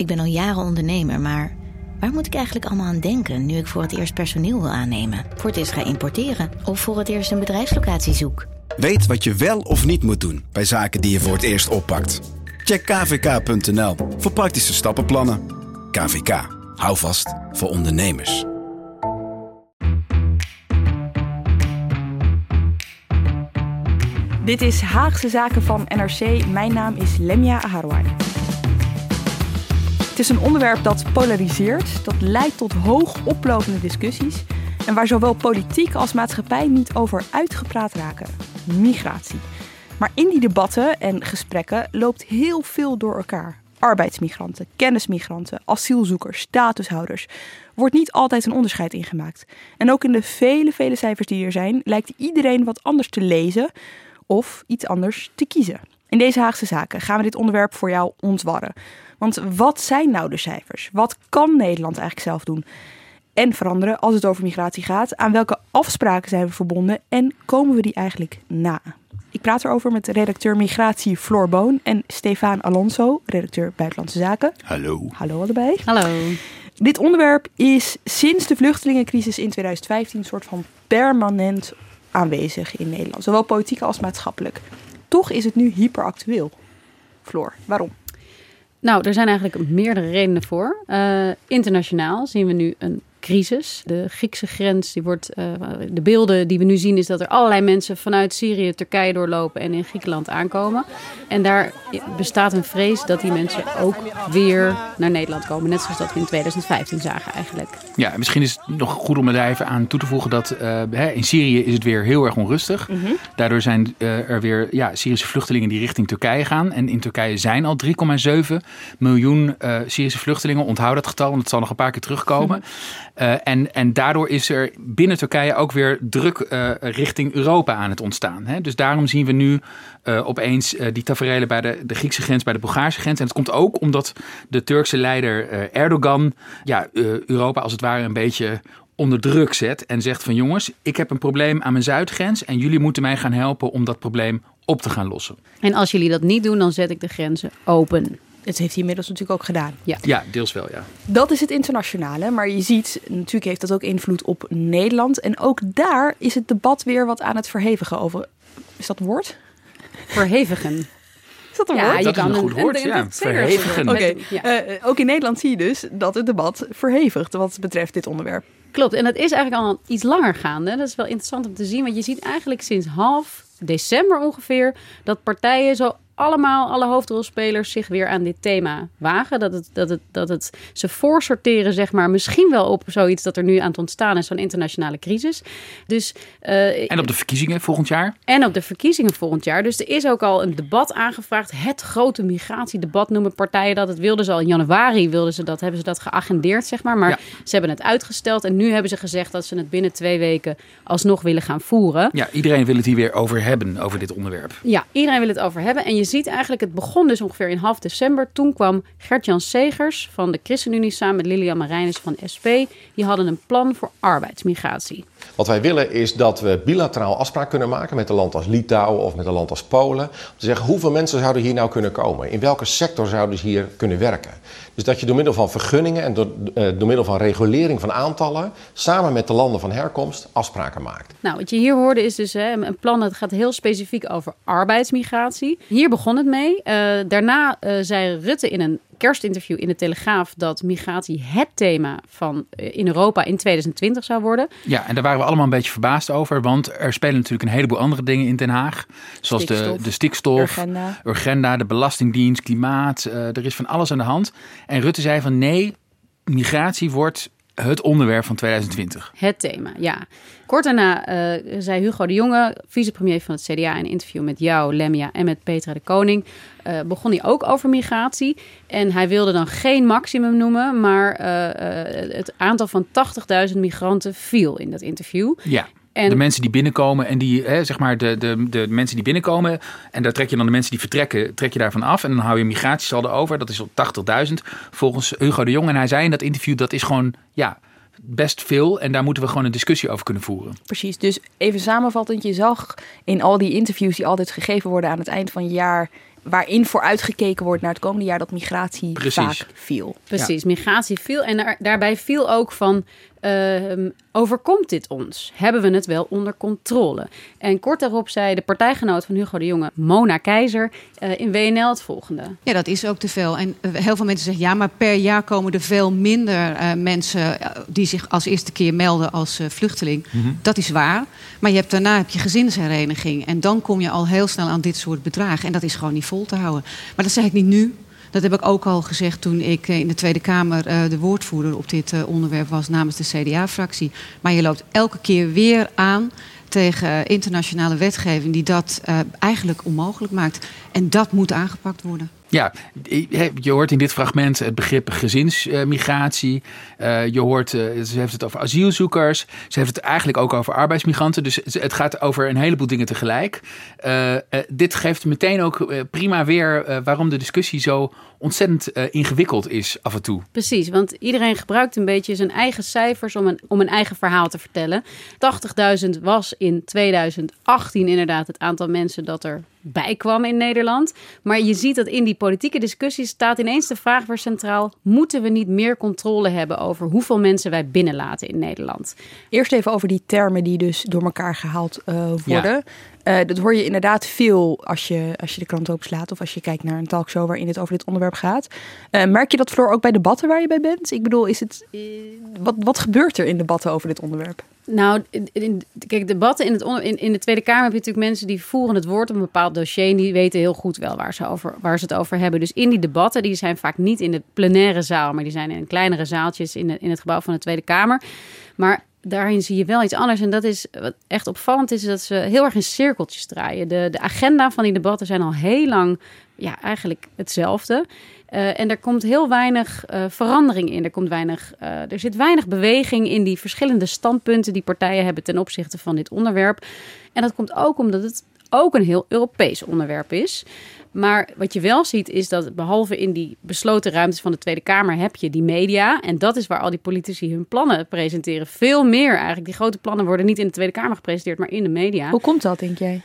Ik ben al jaren ondernemer, maar waar moet ik eigenlijk allemaal aan denken nu ik voor het eerst personeel wil aannemen, voor het eerst ga importeren of voor het eerst een bedrijfslocatie zoek? Weet wat je wel of niet moet doen bij zaken die je voor het eerst oppakt. Check kvk.nl voor praktische stappenplannen. KVK, hou vast voor ondernemers. Dit is Haagse Zaken van NRC. Mijn naam is Lemia Aharwai. Is een onderwerp dat polariseert, dat leidt tot hoog oplopende discussies en waar zowel politiek als maatschappij niet over uitgepraat raken: migratie. Maar in die debatten en gesprekken loopt heel veel door elkaar. Arbeidsmigranten, kennismigranten, asielzoekers, statushouders. Wordt niet altijd een onderscheid ingemaakt. En ook in de vele, vele cijfers die er zijn, lijkt iedereen wat anders te lezen of iets anders te kiezen. In deze Haagse Zaken gaan we dit onderwerp voor jou ontwarren. Want wat zijn nou de cijfers? Wat kan Nederland eigenlijk zelf doen? En veranderen als het over migratie gaat? Aan welke afspraken zijn we verbonden en komen we die eigenlijk na? Ik praat erover met redacteur Migratie Floor Boon en Stefan Alonso, redacteur Buitenlandse Zaken. Hallo. Hallo allebei. Hallo. Dit onderwerp is sinds de vluchtelingencrisis in 2015 een soort van permanent aanwezig in Nederland, zowel politiek als maatschappelijk. Toch is het nu hyperactueel. Floor, waarom? Nou, er zijn eigenlijk meerdere redenen voor. Uh, internationaal zien we nu een crisis. De Griekse grens, die wordt, uh, de beelden die we nu zien, is dat er allerlei mensen vanuit Syrië, Turkije doorlopen en in Griekenland aankomen. En daar bestaat een vrees dat die mensen ook weer naar Nederland komen. Net zoals dat we in 2015 zagen eigenlijk. Ja, misschien is het nog goed om er even aan toe te voegen dat uh, in Syrië is het weer heel erg onrustig. Mm -hmm. Daardoor zijn uh, er weer ja, Syrische vluchtelingen die richting Turkije gaan. En in Turkije zijn al 3,7 miljoen Syrische vluchtelingen. Onthoud dat getal, want het zal nog een paar keer terugkomen. Mm -hmm. Uh, en, en daardoor is er binnen Turkije ook weer druk uh, richting Europa aan het ontstaan. Hè? Dus daarom zien we nu uh, opeens die tafereelen bij de, de Griekse grens, bij de Bulgaarse grens. En het komt ook omdat de Turkse leider Erdogan ja, Europa als het ware een beetje onder druk zet. En zegt van jongens, ik heb een probleem aan mijn zuidgrens. En jullie moeten mij gaan helpen om dat probleem op te gaan lossen. En als jullie dat niet doen, dan zet ik de grenzen open. Dat heeft hij inmiddels natuurlijk ook gedaan. Ja, ja deels wel, ja. Dat is het internationale. Maar je ziet, natuurlijk heeft dat ook invloed op Nederland. En ook daar is het debat weer wat aan het verhevigen over... Is dat woord? Verhevigen. Is dat een ja, woord? Dat is een goed woord, ja. Verhevigen. Oké, okay. ja. uh, ook in Nederland zie je dus dat het debat verhevigt wat betreft dit onderwerp. Klopt, en dat is eigenlijk al iets langer gaande. Dat is wel interessant om te zien, want je ziet eigenlijk sinds half december ongeveer dat partijen zo allemaal, alle hoofdrolspelers zich weer aan dit thema wagen. Dat het, dat het, dat het ze voorsorteren, zeg maar, misschien wel op zoiets dat er nu aan het ontstaan is, zo'n internationale crisis. Dus, uh, en op de verkiezingen volgend jaar? En op de verkiezingen volgend jaar. Dus er is ook al een debat aangevraagd. Het grote migratiedebat noemen partijen dat. Het wilden ze al in januari, wilden ze dat, hebben ze dat geagendeerd, zeg maar. Maar ja. ze hebben het uitgesteld en nu hebben ze gezegd dat ze het binnen twee weken alsnog willen gaan voeren. Ja, iedereen wil het hier weer over hebben, over dit onderwerp. Ja, iedereen wil het over hebben. En je ziet eigenlijk, het begon dus ongeveer in half december. Toen kwam Gert-Jan Segers van de ChristenUnie samen met Lilian Marijnis van SP. Die hadden een plan voor arbeidsmigratie. Wat wij willen is dat we bilateraal afspraak kunnen maken met een land als Litouwen of met een land als Polen. Om te zeggen hoeveel mensen zouden hier nou kunnen komen? In welke sector zouden ze hier kunnen werken? Dus dat je door middel van vergunningen en door, uh, door middel van regulering van aantallen samen met de landen van herkomst afspraken maakt. Nou, wat je hier hoorde is dus hè, een plan dat gaat heel specifiek over arbeidsmigratie. Hier begon het mee. Uh, daarna uh, zei Rutte in een kerstinterview in de Telegraaf dat migratie het thema van in Europa in 2020 zou worden. Ja, en daar waren we allemaal een beetje verbaasd over, want er spelen natuurlijk een heleboel andere dingen in Den Haag, zoals Stikstof, de, de stikstof, Urgenda. Urgenda, de Belastingdienst, klimaat. Uh, er is van alles aan de hand. En Rutte zei van nee, migratie wordt het onderwerp van 2020. Het thema, ja. Kort daarna uh, zei Hugo de Jonge, vicepremier van het CDA, in een interview met jou, Lemia en met Petra de Koning. Uh, begon hij ook over migratie. En hij wilde dan geen maximum noemen, maar uh, het aantal van 80.000 migranten viel in dat interview. Ja. En de mensen die binnenkomen en die, hè, zeg maar, de, de, de mensen die binnenkomen. En daar trek je dan de mensen die vertrekken, trek je daarvan af. En dan hou je migratiesaldo over. Dat is op 80.000 volgens Hugo de Jong. En hij zei in dat interview, dat is gewoon, ja, best veel. En daar moeten we gewoon een discussie over kunnen voeren. Precies. Dus even samenvattend, je zag in al die interviews die altijd gegeven worden aan het eind van het jaar waarin vooruitgekeken wordt naar het komende jaar dat migratie Precies. vaak viel. Precies, migratie viel. En daarbij viel ook van uh, overkomt dit ons? Hebben we het wel onder controle? En kort daarop zei de partijgenoot van Hugo de Jonge, Mona Keizer, uh, in WNL het volgende. Ja, dat is ook te veel. En uh, heel veel mensen zeggen, ja, maar per jaar komen er veel minder eh, mensen die zich als eerste keer melden als vluchteling. Mm -hmm. Dat is waar. Maar je hebt, daarna heb je gezinshereniging. En dan kom je al heel snel aan dit soort bedragen. En dat is gewoon niet vol te houden. Maar dat zeg ik niet nu. Dat heb ik ook al gezegd toen ik eh, in de Tweede Kamer uh, de woordvoerder op dit uh, onderwerp was namens de CDA-fractie. Maar je loopt elke keer weer aan tegen internationale wetgeving die dat eigenlijk onmogelijk maakt. En dat moet aangepakt worden. Ja, je hoort in dit fragment het begrip gezinsmigratie. Uh, je hoort, uh, ze heeft het over asielzoekers. Ze heeft het eigenlijk ook over arbeidsmigranten. Dus het gaat over een heleboel dingen tegelijk. Uh, dit geeft meteen ook prima weer waarom de discussie zo ontzettend ingewikkeld is af en toe. Precies, want iedereen gebruikt een beetje zijn eigen cijfers om een, om een eigen verhaal te vertellen. 80.000 was in 2018 inderdaad het aantal mensen dat er bijkwam in Nederland. Maar je ziet dat in die politieke discussie staat ineens de vraag weer centraal: moeten we niet meer controle hebben over hoeveel mensen wij binnenlaten in Nederland? Eerst even over die termen die dus door elkaar gehaald uh, worden. Ja. Uh, dat hoor je inderdaad veel als je, als je de krant openslaat of als je kijkt naar een talkshow waarin het over dit onderwerp gaat. Uh, merk je dat, Floor, ook bij debatten waar je bij bent? Ik bedoel, is het, wat, wat gebeurt er in debatten over dit onderwerp? Nou, kijk, debatten in, het in, in de Tweede Kamer heb je natuurlijk mensen die voeren het woord op een bepaald dossier. En die weten heel goed wel waar ze, over, waar ze het over hebben. Dus in die debatten, die zijn vaak niet in de plenaire zaal, maar die zijn in kleinere zaaltjes in, in het gebouw van de Tweede Kamer. Maar daarin zie je wel iets anders. En dat is wat echt opvallend is, dat ze heel erg in cirkeltjes draaien. De, de agenda van die debatten zijn al heel lang ja, eigenlijk hetzelfde. Uh, en er komt heel weinig uh, verandering in. Er, komt weinig, uh, er zit weinig beweging in die verschillende standpunten die partijen hebben ten opzichte van dit onderwerp. En dat komt ook omdat het ook een heel Europees onderwerp is. Maar wat je wel ziet is dat behalve in die besloten ruimtes van de Tweede Kamer heb je die media. En dat is waar al die politici hun plannen presenteren. Veel meer eigenlijk. Die grote plannen worden niet in de Tweede Kamer gepresenteerd, maar in de media. Hoe komt dat, denk jij?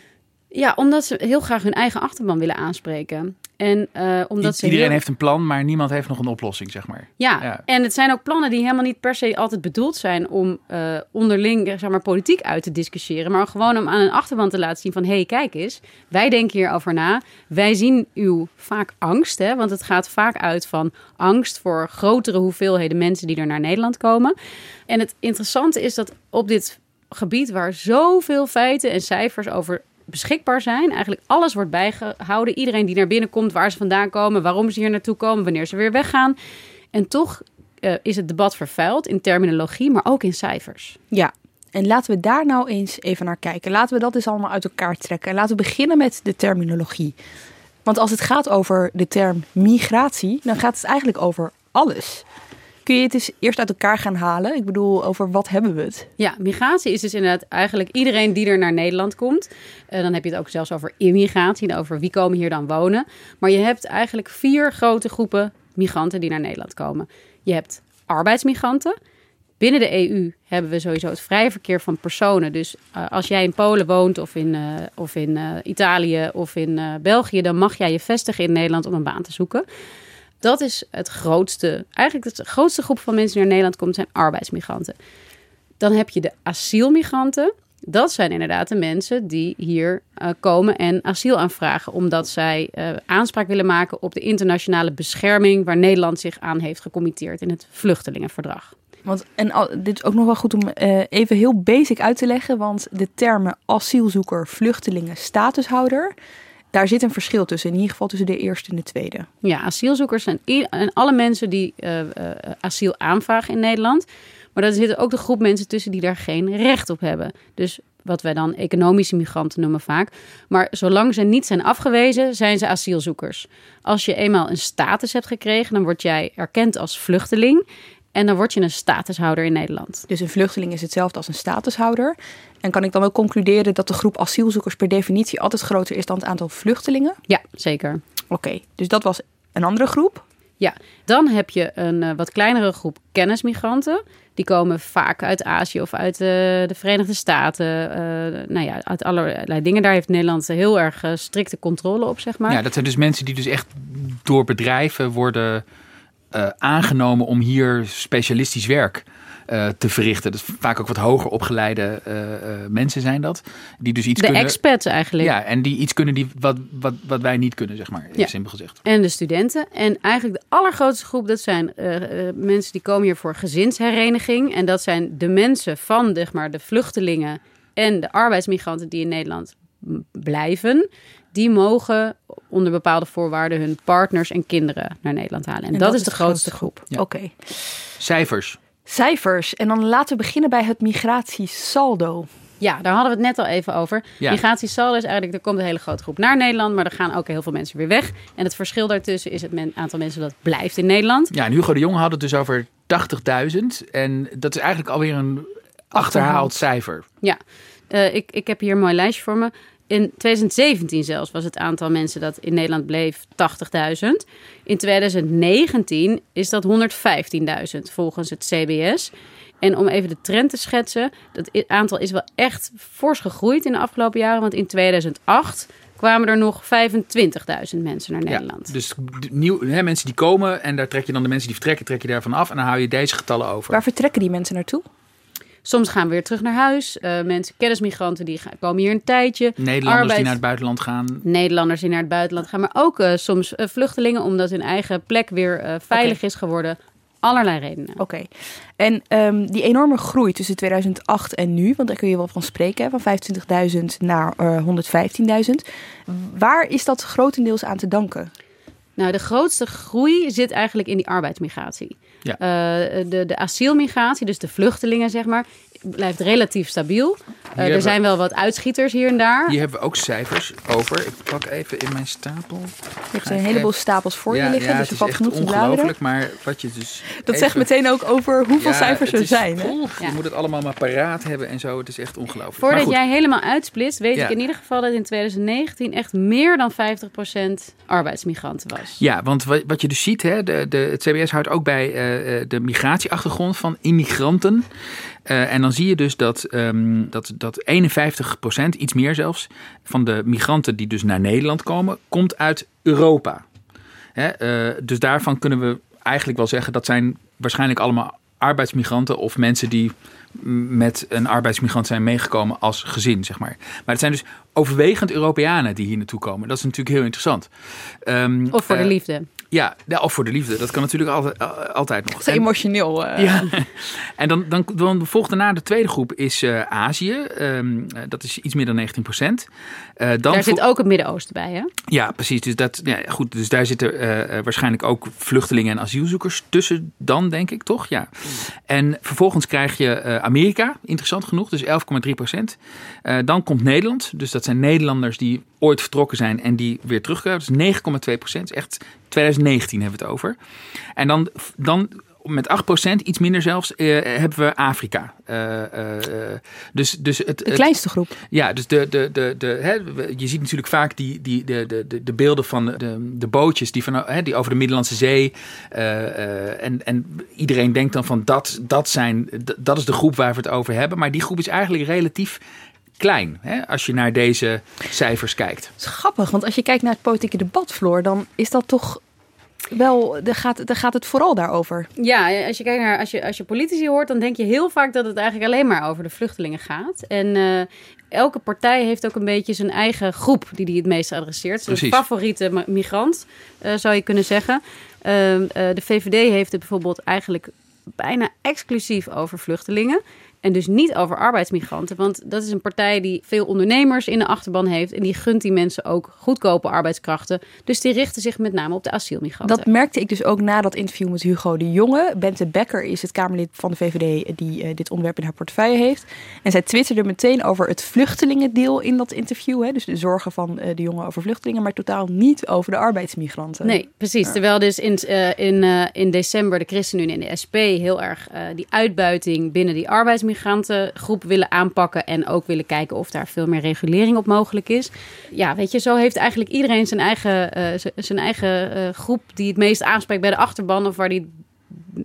Ja, omdat ze heel graag hun eigen achterban willen aanspreken. En, uh, omdat I iedereen heeft een plan, maar niemand heeft nog een oplossing, zeg maar. Ja, ja, en het zijn ook plannen die helemaal niet per se altijd bedoeld zijn om uh, onderling zeg maar, politiek uit te discussiëren. Maar gewoon om aan een achterban te laten zien van, hé, hey, kijk eens, wij denken hierover na. Wij zien uw vaak angst, hè, want het gaat vaak uit van angst voor grotere hoeveelheden mensen die er naar Nederland komen. En het interessante is dat op dit gebied waar zoveel feiten en cijfers over beschikbaar zijn. Eigenlijk alles wordt bijgehouden. Iedereen die naar binnen komt, waar ze vandaan komen, waarom ze hier naartoe komen, wanneer ze weer weggaan. En toch uh, is het debat vervuild in terminologie, maar ook in cijfers. Ja, en laten we daar nou eens even naar kijken. Laten we dat eens allemaal uit elkaar trekken. En laten we beginnen met de terminologie. Want als het gaat over de term migratie, dan gaat het eigenlijk over alles. Kun je het eens eerst uit elkaar gaan halen? Ik bedoel, over wat hebben we het? Ja, migratie is dus inderdaad eigenlijk iedereen die er naar Nederland komt. Uh, dan heb je het ook zelfs over immigratie, over wie komen hier dan wonen. Maar je hebt eigenlijk vier grote groepen migranten die naar Nederland komen. Je hebt arbeidsmigranten. Binnen de EU hebben we sowieso het vrije verkeer van personen. Dus uh, als jij in Polen woont of in, uh, of in Italië of in België, dan mag jij je vestigen in Nederland om een baan te zoeken. Dat is het grootste, eigenlijk de grootste groep van mensen die naar Nederland komt, zijn arbeidsmigranten. Dan heb je de asielmigranten. Dat zijn inderdaad de mensen die hier uh, komen en asiel aanvragen, omdat zij uh, aanspraak willen maken op de internationale bescherming waar Nederland zich aan heeft gecommitteerd in het vluchtelingenverdrag. Want, en dit is ook nog wel goed om uh, even heel basic uit te leggen, want de termen asielzoeker, vluchtelingen, statushouder, daar zit een verschil tussen, in ieder geval tussen de eerste en de tweede. Ja, asielzoekers zijn en alle mensen die uh, uh, asiel aanvragen in Nederland. Maar er zitten ook de groep mensen tussen die daar geen recht op hebben. Dus wat wij dan economische migranten noemen vaak. Maar zolang ze niet zijn afgewezen, zijn ze asielzoekers. Als je eenmaal een status hebt gekregen, dan word jij erkend als vluchteling. En dan word je een statushouder in Nederland. Dus een vluchteling is hetzelfde als een statushouder. En kan ik dan ook concluderen dat de groep asielzoekers per definitie altijd groter is dan het aantal vluchtelingen? Ja, zeker. Oké, dus dat was een andere groep. Ja, dan heb je een uh, wat kleinere groep kennismigranten. Die komen vaak uit Azië of uit uh, de Verenigde Staten. Uh, nou ja, uit allerlei dingen. Daar heeft Nederland heel erg strikte controle op, zeg maar. Ja, dat zijn dus mensen die dus echt door bedrijven worden uh, aangenomen om hier specialistisch werk uh, te verrichten. Dus vaak ook wat hoger opgeleide uh, mensen zijn dat. Die dus iets de kunnen. expats eigenlijk. Ja, en die iets kunnen die, wat, wat, wat wij niet kunnen, zeg maar. Ja. Simpel gezegd. En de studenten. En eigenlijk de allergrootste groep, dat zijn mensen die komen hier voor gezinshereniging. En dat zijn de mensen van zeg maar, de vluchtelingen en de arbeidsmigranten die in Nederland blijven die mogen onder bepaalde voorwaarden hun partners en kinderen naar Nederland halen. En, en dat, dat, is de, de grootste groep. Ja. Oké. Okay. Cijfers. Cijfers. En dan laten we beginnen bij het migratiesaldo. Ja, daar hadden we het net al even over. Ja. Migratiesaldo is eigenlijk, er komt een hele grote groep naar Nederland, maar er gaan ook heel veel mensen weer weg. En het verschil daartussen is het men, aantal mensen dat blijft in Nederland. Ja, en Hugo de Jong had het dus over 80.000. En dat is eigenlijk alweer een achterhaald cijfer. Ja, uh, ik, ik heb hier een mooi lijstje voor me. In 2017 zelfs was het aantal mensen dat in Nederland bleef 80.000. In 2019 is dat 115.000 volgens het CBS. En om even de trend te schetsen, dat aantal is wel echt fors gegroeid in de afgelopen jaren. Want in 2008 kwamen er nog 25.000 mensen naar Nederland. Ja, dus nieuw, hè, mensen die komen en daar trek je dan de mensen die vertrekken, trek je daarvan af en dan hou je deze getallen over. Waar vertrekken die mensen naartoe? Soms gaan we weer terug naar huis. Uh, mensen, kennismigranten, die gaan, komen hier een tijdje. Nederlanders die naar het buitenland gaan. Nederlanders die naar het buitenland gaan. Maar ook uh, soms uh, vluchtelingen, omdat hun eigen plek weer veilig okay. is geworden. Allerlei redenen. Oké. Okay. En um, die enorme groei tussen 2008 en nu, want daar kun je wel van spreken, hè, van 25.000 naar 115.000. Waar is dat grotendeels aan te danken? Nou, de grootste groei zit eigenlijk in die arbeidsmigratie. Ja. Uh, de, de asielmigratie, dus de vluchtelingen, zeg maar, blijft relatief stabiel. Uh, er zijn wel wat uitschieters hier en daar. Hier hebben we ook cijfers over. Ik pak even in mijn stapel. Je hebt een heleboel even... stapels voor je liggen, ja, dus valt genoeg te ongelooflijk, maar wat je dus Dat even... zegt meteen ook over hoeveel ja, cijfers er zijn. Hè? Je moet het allemaal maar paraat hebben en zo. Het is echt ongelooflijk. Voordat jij helemaal uitsplitst, weet ik in ieder geval dat in 2019 echt meer dan 50% arbeidsmigranten was. Ja, want wat je dus ziet, hè, de, de, het CBS houdt ook bij uh, de migratieachtergrond van immigranten. Uh, en dan zie je dus dat, um, dat, dat 51%, iets meer zelfs, van de migranten die dus naar Nederland komen, komt uit Europa. Hè, uh, dus daarvan kunnen we eigenlijk wel zeggen dat zijn waarschijnlijk allemaal arbeidsmigranten of mensen die met een arbeidsmigrant zijn meegekomen als gezin, zeg maar. Maar het zijn dus overwegend Europeanen die hier naartoe komen. Dat is natuurlijk heel interessant. Um, of voor uh, de liefde. Ja, ja, of voor de liefde. Dat kan natuurlijk altijd, altijd nog. Dat is emotioneel. Uh. Ja. en dan, dan, dan volgt daarna de tweede groep is uh, Azië. Um, dat is iets meer dan 19 procent. Uh, dan daar zit ook het Midden-Oosten bij, hè? Ja, precies. Dus, dat, ja, goed, dus daar zitten waarschijnlijk ook vluchtelingen en asielzoekers tussen dan, denk ik, toch? Ja. En vervolgens krijg je Amerika, interessant genoeg, dus 11,3 procent. dan komt Nederland, dus dat zijn Nederlanders die ooit vertrokken zijn en die weer terugkomen. Dus 9,2 procent. Echt 2019 hebben we het over. En dan, dan met 8%, iets minder zelfs, uh, hebben we Afrika. Uh, uh, dus, dus het, de kleinste groep. Het, ja, dus de, de, de, de, hè, je ziet natuurlijk vaak die, die, de, de, de beelden van de, de bootjes die, van, hè, die over de Middellandse Zee. en, en iedereen denkt dan van dat, dat, zijn, dat is de groep waar we het over hebben. Maar die groep is eigenlijk relatief klein hè, als je naar deze cijfers kijkt. Is grappig, want als je kijkt naar het politieke debat, Floor, dan is dat toch wel, daar gaat, daar gaat het vooral daarover. Ja, als je kijkt naar, als je, als je politici hoort, dan denk je heel vaak dat het eigenlijk alleen maar over de vluchtelingen gaat. En uh, elke partij heeft ook een beetje zijn eigen groep die die het meest adresseert. Zijn favoriete migrant, uh, zou je kunnen zeggen. Uh, de VVD heeft het bijvoorbeeld eigenlijk bijna exclusief over vluchtelingen. En dus niet over arbeidsmigranten. Want dat is een partij die veel ondernemers in de achterban heeft. En die gunt die mensen ook goedkope arbeidskrachten. Dus die richten zich met name op de asielmigranten. Dat merkte ik dus ook na dat interview met Hugo de Jonge. Bente Becker is het Kamerlid van de VVD die uh, dit onderwerp in haar portefeuille heeft. En zij twitterde meteen over het vluchtelingendeel in dat interview. Hè? Dus de zorgen van uh, de jongen over vluchtelingen, maar totaal niet over de arbeidsmigranten. Nee, precies. Ja. Terwijl dus in, uh, in, in december de ChristenUnie en de SP heel erg die uitbuiting binnen die arbeidsmigrantengroep willen aanpakken. En ook willen kijken of daar veel meer regulering op mogelijk is. Ja, weet je, zo heeft eigenlijk iedereen zijn eigen, zijn eigen groep die het meest aanspreekt bij de achterban. Of waar die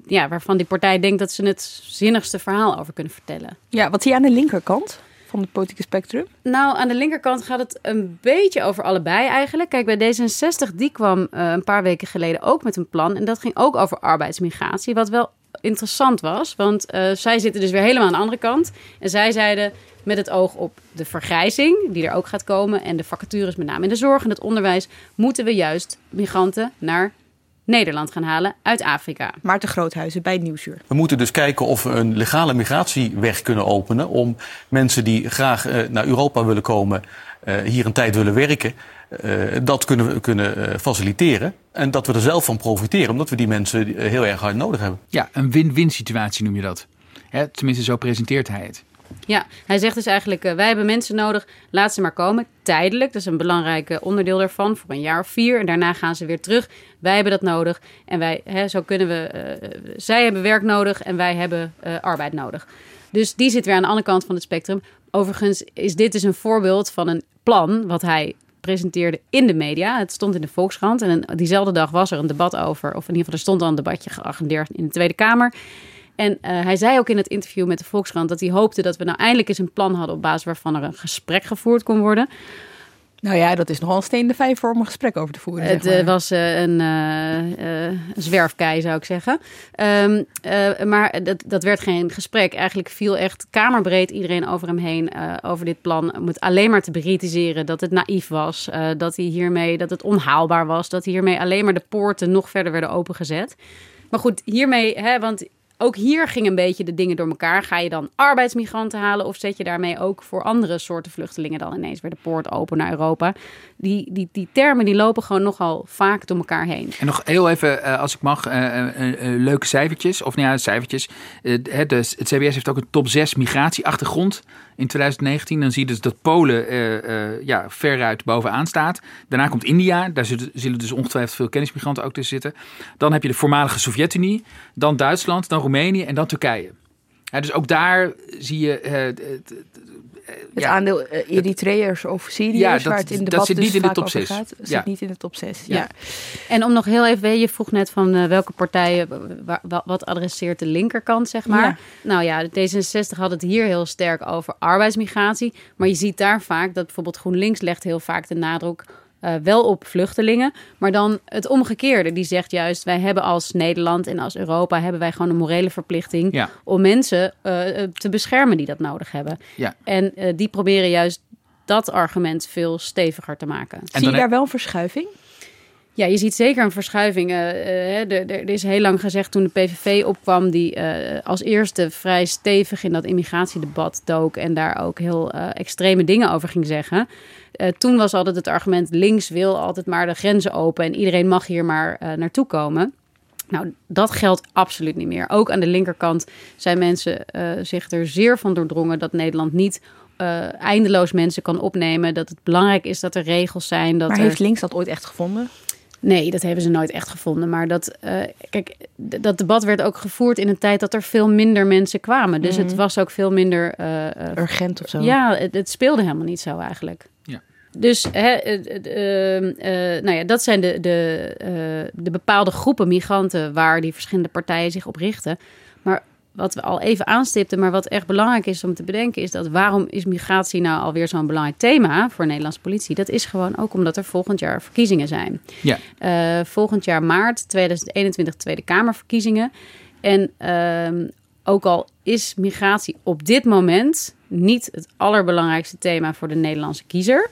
ja, waarvan die partij denkt dat ze het zinnigste verhaal over kunnen vertellen. Ja, wat zie je aan de linkerkant van het politieke spectrum? Nou, aan de linkerkant gaat het een beetje over allebei eigenlijk. Kijk, bij D66, die kwam uh, een paar weken geleden ook met een plan. En dat ging ook over arbeidsmigratie, wat wel interessant was. Want uh, zij zitten dus weer helemaal aan de andere kant. En zij zeiden met het oog op de vergrijzing, die er ook gaat komen... en de vacatures met name in de zorg en het onderwijs... moeten we juist migranten naar Nederland gaan halen uit Afrika. Maarten Groothuizen bij Nieuwsuur. We moeten dus kijken of we een legale migratieweg kunnen openen om mensen die graag uh, naar Europa willen komen, uh, hier een tijd willen werken, dat kunnen we kunnen faciliteren. En dat we er zelf van profiteren, omdat we die mensen heel erg hard nodig hebben. Ja, een win-win situatie noem je dat. Hè, tenminste, zo presenteert hij het. Ja, hij zegt dus eigenlijk, uh, wij hebben mensen nodig, laat ze maar komen. Tijdelijk, dat is een belangrijk onderdeel daarvan, voor een jaar of vier. En daarna gaan ze weer terug. Wij hebben dat nodig. En wij, hè, zo kunnen we, uh, zij hebben werk nodig en wij hebben uh, arbeid nodig. Dus die zit weer aan de andere kant van het spectrum. Overigens is dit dus een voorbeeld van een plan wat hij presenteerde in de media. Het stond in de Volkskrant. En diezelfde dag was er een debat over, of in ieder geval er stond al een debatje geagendeerd in de Tweede Kamer. En uh, hij zei ook in het interview met de Volkskrant dat hij hoopte dat we nou eindelijk eens een plan hadden op basis waarvan er een gesprek gevoerd kon worden. Nou ja, dat is nogal een steen de vijf voor om een gesprek over te voeren. Het zeg maar. uh, was uh, een, een zwerfkei, zou ik zeggen. Um, maar dat, dat werd geen gesprek. Eigenlijk viel echt kamerbreed iedereen over hem heen over dit plan. Om het alleen maar te beritiseren dat het naïef was. dat, hij hiermee, dat het onhaalbaar was. Dat hiermee alleen maar de poorten nog verder werden opengezet. Maar goed, hiermee, hè, want ook hier ging een beetje de dingen door elkaar. Ga je dan arbeidsmigranten halen of zet je daarmee ook voor andere soorten vluchtelingen dan ineens weer de poort open naar Europa? Die, die, die termen die lopen gewoon nogal vaak door elkaar heen. En nog heel even, uh, als ik mag, uh, uh, leuke cijfertjes. Of nou ja, cijfertjes. het, CBS heeft ook een top 6 migratieachtergrond in 2019. Dan zie je dus dat Polen ja, veruit bovenaan staat. Daarna komt India. Daar zullen dus ongetwijfeld veel kennismigranten ook tussen zitten. Dan heb je de voormalige Sovjet-Unie. Dan Duitsland. Dan Roemenië en dan Turkije. Ja, dus ook daar zie je... het ja, aandeel uh, Eritreërs of Syriërs, ja, dat, waar het in de dat zit dus niet in de top 6. Gaat, ja. zit niet in de top 6. Ja. ja. En om nog heel even, je vroeg net van uh, welke partijen, wat adresseert de linkerkant, zeg maar. Ja. Nou ja, D66 had het hier heel sterk over arbeidsmigratie. Maar je ziet daar vaak dat bijvoorbeeld GroenLinks legt heel vaak de nadruk uh, wel op vluchtelingen, maar dan het omgekeerde. Die zegt juist, wij hebben als Nederland en als Europa... hebben wij gewoon een morele verplichting ja. om mensen uh, te beschermen die dat nodig hebben. Ja. En uh, die proberen juist dat argument veel steviger te maken. En Zie je daar wel een verschuiving? Ja, je ziet zeker een verschuiving. Er, er is heel lang gezegd toen de PVV opkwam, die uh, als eerste vrij stevig in dat immigratiedebat dook en daar ook heel extreme dingen over ging zeggen. Toen was altijd het argument: links wil altijd maar de grenzen open en iedereen mag hier maar naartoe komen. Nou, dat geldt absoluut niet meer. Ook aan de linkerkant zijn mensen zich er zeer van doordrongen dat Nederland niet uh, eindeloos mensen kan opnemen. Dat het belangrijk is dat er regels zijn. Dat maar er... heeft links dat ooit echt gevonden? Nee, dat hebben ze nooit echt gevonden. Maar dat, uh, kijk, dat debat werd ook gevoerd in een tijd dat er veel minder mensen kwamen. Dus mm. het was ook veel minder... Uh, Urgent of zo. Ja, het, het, speelde helemaal niet zo eigenlijk. Ja. Dus hè, uh, nou ja, dat zijn de, de, de bepaalde groepen migranten waar die verschillende partijen zich op richten. Maar wat we al even aanstipten, maar wat echt belangrijk is om te bedenken, is dat waarom is migratie nou alweer zo'n belangrijk thema voor Nederlandse politie? Dat is gewoon ook omdat er volgend jaar verkiezingen zijn. Ja. Volgend jaar maart 2021 Tweede Kamerverkiezingen. En uh, ook al is migratie op dit moment niet het allerbelangrijkste thema voor de Nederlandse kiezer.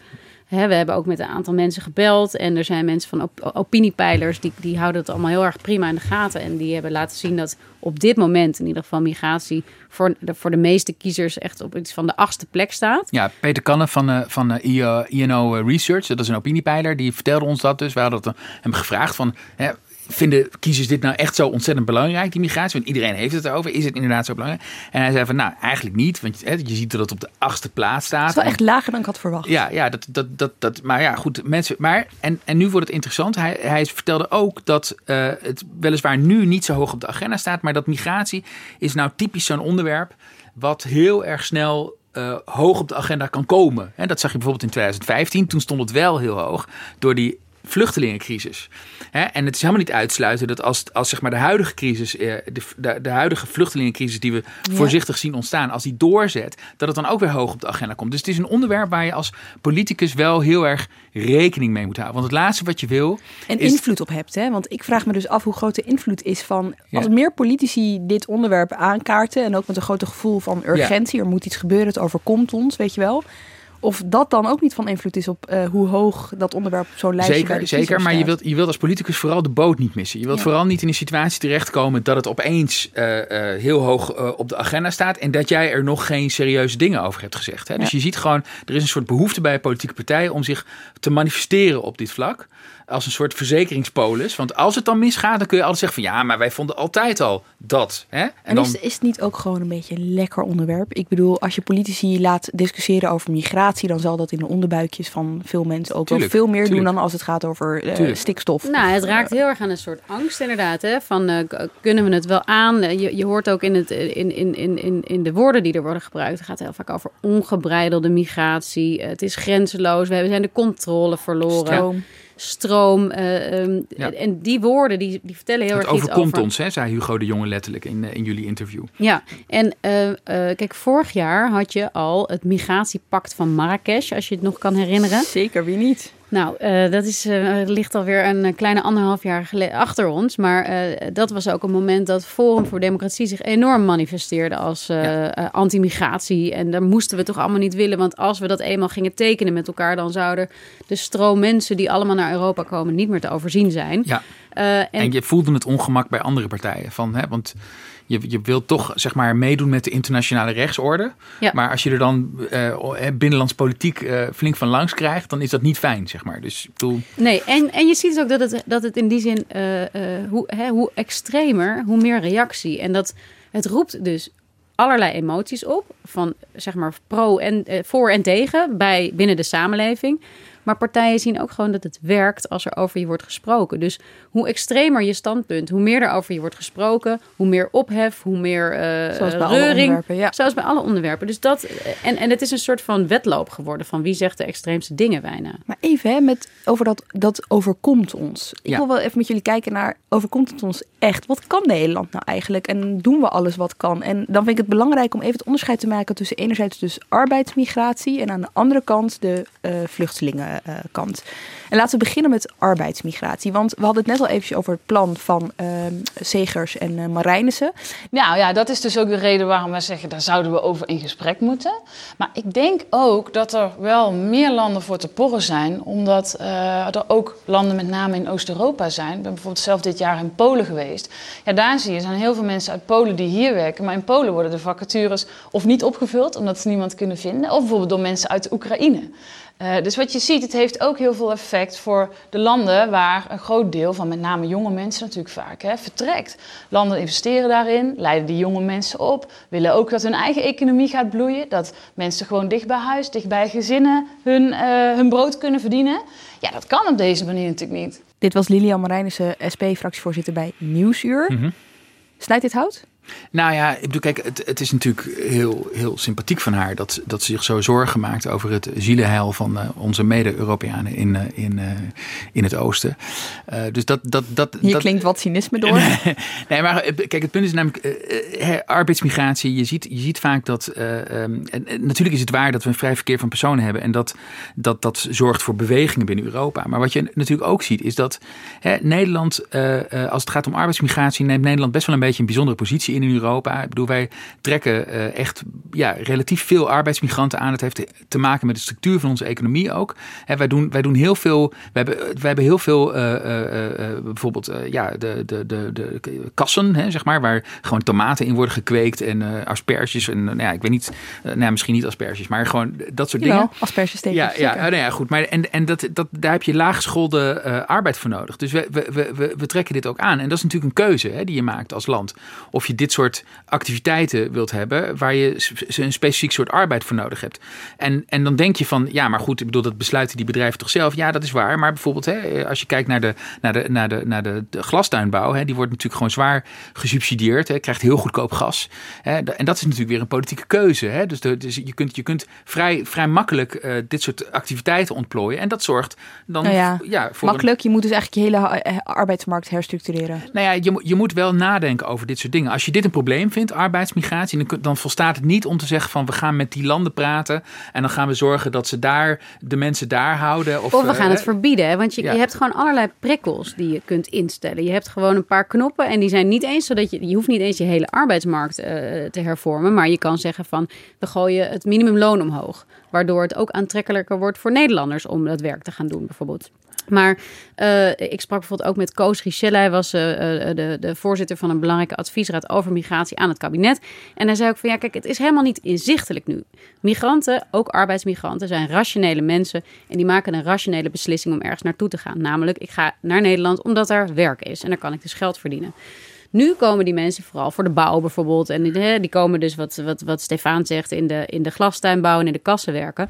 Hè, we hebben ook met een aantal mensen gebeld. En er zijn mensen van op, opiniepeilers die, die houden het allemaal heel erg prima in de gaten. En die hebben laten zien dat op dit moment in ieder geval migratie voor de, voor de meeste kiezers echt op iets van de achtste plek staat. Ja, Peter Kanne van, uh, van uh, INO Research, dat is een opiniepeiler, die vertelde ons dat dus. We hadden hem gevraagd van, hè, vinden kiezers dit nou echt zo ontzettend belangrijk, die migratie? Want iedereen heeft het erover. Is het inderdaad zo belangrijk? En hij zei van, nou, eigenlijk niet. Want je ziet dat het op de achtste plaats staat. Het is wel echt lager dan ik had verwacht. Ja, ja dat, dat, dat, dat, maar ja, goed. Mensen, maar, en, en nu wordt het interessant. Hij, hij vertelde ook dat uh, het weliswaar nu niet zo hoog op de agenda staat. Maar dat migratie is nou typisch zo'n onderwerp wat heel erg snel uh, hoog op de agenda kan komen. En dat zag je bijvoorbeeld in 2015. Toen stond het wel heel hoog door die vluchtelingencrisis. en het is helemaal niet uitsluiten dat als, als zeg maar de huidige crisis, eh, de, de, de huidige vluchtelingencrisis die we voorzichtig zien ontstaan, als die doorzet, dat het dan ook weer hoog op de agenda komt. Dus het is een onderwerp waar je als politicus wel heel erg rekening mee moet houden. Want het laatste wat je wil. En invloed op hebt, hè? Want ik vraag me dus af hoe groot de invloed is van. Als meer politici dit onderwerp aankaarten en ook met een groter gevoel van urgentie, er moet iets gebeuren, het overkomt ons, weet je wel of dat dan ook niet van invloed is op uh, hoe hoog dat onderwerp zo'n lijstje zeker, Zeker, maar je wilt, je wilt als politicus vooral de boot niet missen. Je wilt vooral niet in een situatie terechtkomen dat het opeens uh, uh, heel hoog op de agenda staat en dat jij er nog geen serieuze dingen over hebt gezegd. Hè? Dus je ziet gewoon, er is een soort behoefte bij politieke partijen om zich te manifesteren op dit vlak als een soort verzekeringspolis. Want als het dan misgaat, dan kun je altijd zeggen van ja, maar wij vonden altijd al dat. Hè? En, en dan... is, is het niet ook gewoon een beetje een lekker onderwerp? Ik bedoel, als je politici laat discussiëren over migratie, dan zal dat in de onderbuikjes van veel mensen ook wel veel meer doen dan als het gaat over uh, stikstof. Nou, het raakt heel erg aan een soort angst inderdaad. Hè? Van uh, kunnen we het wel aan? Je, je hoort ook in, het, in, in, in, in de woorden die er worden gebruikt. Het gaat heel vaak over ongebreidelde migratie. Het is grenzeloos. We zijn de controle verloren. Stroom stroom. Uh, um, En die woorden die, die vertellen heel het erg iets over... Het overkomt ons, hè, zei Hugo de Jonge letterlijk in, uh, in jullie interview. Ja, en uh, kijk, vorig jaar had je al het migratiepact van Marrakesh, als je het nog kan herinneren. Zeker, wie niet? Nou, uh, dat is, uh, ligt alweer een kleine anderhalf jaar achter ons. Maar uh, dat was ook een moment dat Forum voor Democratie zich enorm manifesteerde als ja. anti-migratie. En daar moesten we toch allemaal niet willen. Want als we dat eenmaal gingen tekenen met elkaar, dan zouden de stroom mensen die allemaal naar Europa komen niet meer te overzien zijn. Ja. En... en... je voelde het ongemak bij andere partijen. Van, hè, want je, je wilt toch zeg maar meedoen met de internationale rechtsorde. Ja. Maar als je er dan uh, binnenlands politiek uh, flink van langs krijgt, dan is dat niet fijn, zeg maar. Dus bedoel... Nee, en, en je ziet dus ook dat het, dat het in die zin, uh, hoe, hè, hoe extremer, hoe meer reactie. En dat het roept dus allerlei emoties op, van zeg maar pro en voor en tegen bij binnen de samenleving. Maar partijen zien ook gewoon dat het werkt als er over je wordt gesproken. Dus hoe extremer je standpunt, hoe meer er over je wordt gesproken, hoe meer ophef, hoe meer uh, Zoals bij reuring. Alle onderwerpen, ja. Zoals bij alle onderwerpen. Dus dat, en, en het is een soort van wedloop geworden van wie zegt de extreemste dingen bijna. Maar even hè, met, over dat, dat overkomt ons. Ik wil wel even met jullie kijken naar, overkomt het ons echt? Wat kan Nederland nou eigenlijk? En doen we alles wat kan? En dan vind ik het belangrijk om even het onderscheid te maken tussen enerzijds dus arbeidsmigratie en aan de andere kant de uh, vluchtelingen kant. En laten we beginnen met arbeidsmigratie. Want we hadden het net al eventjes over het plan van uh, Segers en uh, Marijnissen. Nou ja, dat is dus ook de reden waarom wij zeggen... daar zouden we over in gesprek moeten. Maar ik denk ook dat er wel meer landen voor te porren zijn... omdat er ook landen met name in Oost-Europa zijn. Ik ben bijvoorbeeld zelf dit jaar in Polen geweest. Ja, daar zie je, zijn heel veel mensen uit Polen die hier werken... maar in Polen worden de vacatures of niet opgevuld... omdat ze niemand kunnen vinden... of bijvoorbeeld door mensen uit Oekraïne... Uh, dus wat je ziet, het heeft ook heel veel effect voor de landen waar een groot deel van met name jonge mensen natuurlijk vaak hè, vertrekt. Landen investeren daarin, leiden die jonge mensen op, willen ook dat hun eigen economie gaat bloeien, dat mensen gewoon dicht bij huis, dicht bij gezinnen hun, uh, hun brood kunnen verdienen. Ja, dat kan op deze manier natuurlijk niet. Dit was Lilian Marijnissen, SP-fractievoorzitter bij Nieuwsuur. Mm -hmm. Snijdt dit hout? Nou ja, ik bedoel, kijk, het, het is natuurlijk heel, heel sympathiek van haar dat, dat ze zich zo zorgen maakt over het zielenheil van uh, onze mede-Europeanen in, uh, in, uh, in het oosten. dus dat, dat, dat, Hier dat, klinkt wat cynisme door. nee, maar kijk, het punt is namelijk arbeidsmigratie. Je ziet, je ziet vaak dat, um, en, natuurlijk is het waar dat we een vrij verkeer van personen hebben en dat, dat, dat zorgt voor bewegingen binnen Europa. Maar wat je natuurlijk ook ziet is dat hè, Nederland, als het gaat om arbeidsmigratie, neemt Nederland best wel een beetje een bijzondere positie in in Europa. Ik bedoel, wij trekken eh, echt ja, relatief veel arbeidsmigranten aan. Het heeft te maken met de structuur van onze economie ook. Hè, wij, doen, wij doen heel veel. We hebben, wij hebben heel veel, eh, eh, bijvoorbeeld, ja, de, de, de, de kassen, hè, zeg maar, waar gewoon tomaten in worden gekweekt en asperges. En nou ja, ik weet niet, nou, misschien niet asperges, maar gewoon dat soort Jawel, dingen. aspergestekens, Ja, ja, oh, nou ja, goed. Maar en, en dat, dat, daar heb je laaggeschoolde arbeid voor nodig. Dus we, we, we, we- we trekken dit ook aan. En dat is natuurlijk een keuze hè, die je maakt als land. Of je dit soort activiteiten wilt hebben waar je een specifiek soort arbeid voor nodig hebt. En, en dan denk je van, ja, maar goed, ik bedoel, dat besluiten die bedrijven toch zelf. Ja, dat is waar. Maar bijvoorbeeld, hè, als je kijkt naar de, naar de, naar de, naar de, de glastuinbouw, hè, die wordt natuurlijk gewoon zwaar gesubsidieerd. Hè, krijgt heel goedkoop gas. Hè, en dat is natuurlijk weer een politieke keuze. Hè. Dus, de, dus je kunt, je kunt vrij, vrij makkelijk eh, dit soort activiteiten ontplooien. En dat zorgt dan Nou ja, ja, voor een- Makkelijk, je moet dus eigenlijk je hele eh, arbeidsmarkt herstructureren. nou ja, je, moet- je moet wel nadenken over dit soort dingen. Als je dit een probleem vindt, arbeidsmigratie, dan, dan volstaat het niet om te zeggen van we gaan met die landen praten en dan gaan we zorgen dat ze daar de mensen daar houden. Of, Of we eh, gaan het verbieden. Want je, ja. je hebt gewoon allerlei prikkels die je kunt instellen. Je hebt gewoon een paar knoppen en die zijn niet eens zodat je... Je hoeft niet eens je hele arbeidsmarkt eh, te hervormen. Maar je kan zeggen van we gooien het minimumloon omhoog. Waardoor het ook aantrekkelijker wordt voor Nederlanders om dat werk te gaan doen bijvoorbeeld. Maar eh, ik sprak bijvoorbeeld ook met Koos Richelle. Hij was eh, eh, de, de voorzitter van een belangrijke adviesraad over migratie aan het kabinet. En hij zei ook van ja, kijk, het is helemaal niet inzichtelijk nu. Migranten, ook arbeidsmigranten, zijn rationele mensen. En die maken een rationele beslissing om ergens naartoe te gaan. Namelijk, ik ga naar Nederland omdat daar werk is. En daar kan ik dus geld verdienen. Nu komen die mensen vooral voor de bouw bijvoorbeeld. En die, die komen dus, wat, wat, wat Stefan zegt, in de, in de glastuinbouw en in de kassen werken.